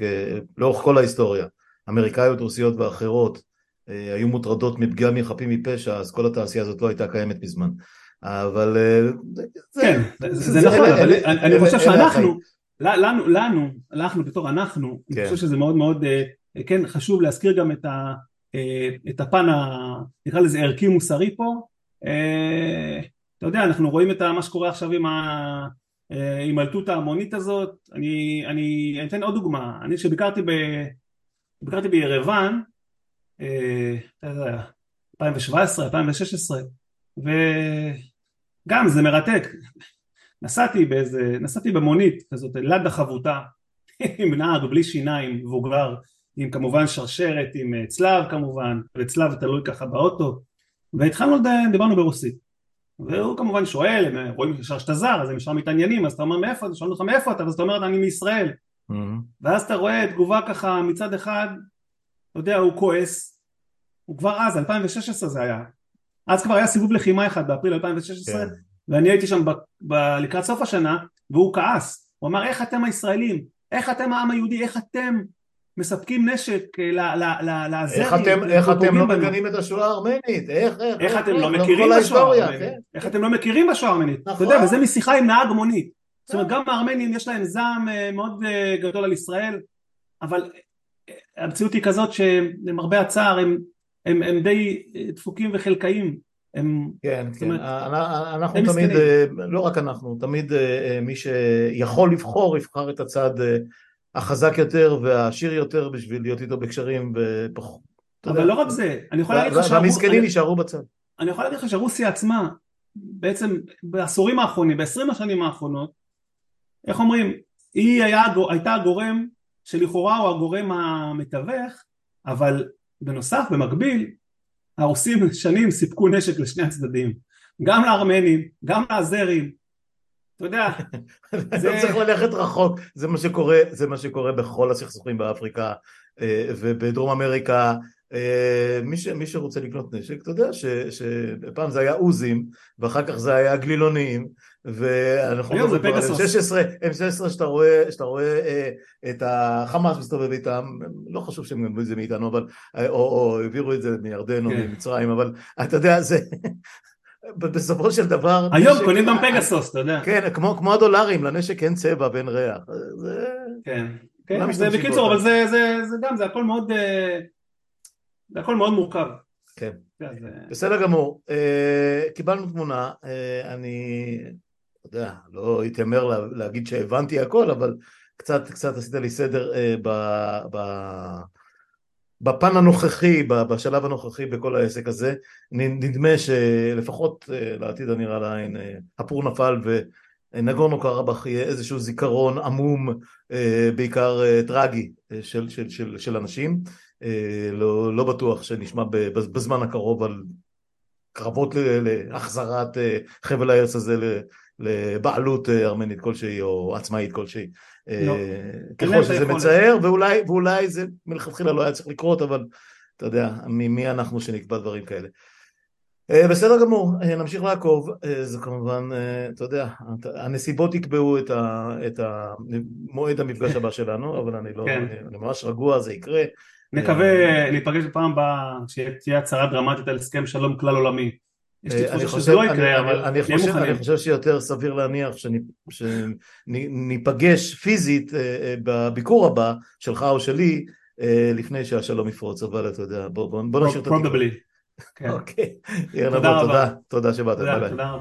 לאורך כל ההיסטוריה, אמריקאיות, רוסיות ואחרות, היו מוטרדות מפגיעה מחפים מפשע, אז כל התעשייה הזאת לא הייתה קיימת מזמן. אבל. כן, זה נכון, אבל אני חושב שאנחנו, לנו, לנו, אנחנו בתור אנחנו, אני כן. חושב שזה מאוד מאוד, כן, חשוב להזכיר גם את ה... אה, את הפן, ה, נקרא לזה ערכי מוסרי פה, אה, אתה יודע אנחנו רואים את מה שקורה עכשיו עם ההימלטות אה, ההמונית הזאת, אני, אני, אני אתן עוד דוגמה, אני כשביקרתי ביקרתי בירוון, אה, 2017, 2016, וגם זה מרתק. נסעתי באיזה, נסעתי במונית כזאת, לדה חבוטה, (laughs) עם נהג בלי שיניים, מבוגר, עם כמובן שרשרת, עם אה, צלב כמובן, וצלב תלוי ככה באוטו, והתחלנו, דיברנו ברוסית. והוא כמובן שואל, הם רואים ישר שאתה זר, אז הם ישר מתעניינים, אז אתה אומר מאיפה, אז שואלים אותך מאיפה אתה, ואז אתה אומר אני מישראל. Mm-hmm. ואז אתה רואה תגובה ככה מצד אחד, אתה יודע, הוא כועס, הוא כבר אז, 2016 זה היה, אז כבר היה סיבוב לחימה אחד באפריל 2016, כן. ואני הייתי שם ב, ב, לקראת סוף השנה, והוא כעס, הוא אמר איך אתם הישראלים, איך אתם העם היהודי, איך אתם מספקים נשק לעזרים. איך אתם, איך אתם לא מגנים את השואה הארמנית? איך, איך, איך אתם לא מכירים בשואה הארמנית? כן. איך אתם לא מכירים בשואה הארמנית? אתה יודע, נכון. וזה משיחה עם נהג מונית. זאת אומרת, גם הארמנים יש להם זעם אה, מאוד אה, גדול על ישראל, אבל אה, המציאות היא כזאת שלמרבה הצער הם, הם, הם די דפוקים וחלקאים. הם, כן, כן, אומרת, אנחנו תמיד, לא רק אנחנו, תמיד מי שיכול לבחור, יבחר את הצד החזק יותר והעשיר יותר בשביל להיות איתו בקשרים ופחות. אבל לא רק זה, אני יכול להגיד לך שהמסכנים יישארו בצד. אני יכול להגיד לך שרוסיה עצמה, בעצם בעשורים האחרונים, בעשרים השנים האחרונות, איך אומרים, היא היה, הייתה הגורם שלכאורה הוא הגורם המתווך, אבל בנוסף, במקביל, הרוסים (laughs) שנים סיפקו נשק לשני הצדדים, גם לארמנים, גם לאזרים, אתה יודע, (laughs) זה... לא צריך ללכת רחוק, זה מה שקורה, זה מה שקורה בכל הסכסוכים באפריקה אה, ובדרום אמריקה, אה, מי, ש, מי שרוצה לקנות נשק, אתה יודע שפעם זה היה עוזים ואחר כך זה היה גלילונים ואנחנו מדברים כבר על M16, M16 שאתה רואה, שאתה רואה אה, את החמאס מסתובב איתם, לא חשוב שהם גנבו את זה מאיתנו, אבל, או, או העבירו את זה מירדן או כן. ממצרים, אבל אתה יודע, זה, בסופו של דבר... היום נשק... קונים גם פגסוס, אתה יודע. כן, כמו, כמו הדולרים, לנשק אין צבע ואין ריח. זה... כן, כן, זה בקיצור, אבל זה, זה, זה גם, זה הכל מאוד, אה, זה הכל מאוד מורכב. כן, זה... בסדר גמור. אה, קיבלנו תמונה, אה, אני, אתה יודע, לא אתיימר לה, להגיד שהבנתי הכל, אבל קצת, קצת עשית לי סדר ב... ב בפן הנוכחי, בשלב הנוכחי בכל העסק הזה, נדמה שלפחות אה, לעתיד הנראה לעין, אה, הפור נפל ונגורנו קרבאח יהיה איזשהו זיכרון עמום, אה, בעיקר טרגי, של, של, של, של אנשים. לא, לא בטוח שנשמע בזמן הקרוב על קרבות להחזרת חבל הארץ הזה לבעלות ארמנית כלשהי או עצמאית כלשהי. לא. אה, ככל שזה מצער, ואולי, ואולי זה מלכתחילה לא היה צריך לקרות, אבל אתה יודע, מי אנחנו שנקבע דברים כאלה. אה, בסדר גמור, אה, נמשיך לעקוב, זה כמובן, אתה יודע, הנסיבות יקבעו את, ה, את המועד המפגש הבא שלנו, אבל אני לא, כן. אני, אני ממש רגוע, זה יקרה. נקווה להיפגש בפעם הבאה, שתהיה הצהרה דרמטית על הסכם שלום כלל עולמי. יש לי תחושה שזה לא יקרה, אבל. אני חושב שיותר סביר להניח שניפגש פיזית אה, אה, בביקור הבא, שלך או שלי, אה, לפני שהשלום יפרוץ, אבל אתה יודע, בוא נשאיר את התקווה. (laughs) כן. אוקיי, תודה, תודה שבאת, תודה רבה.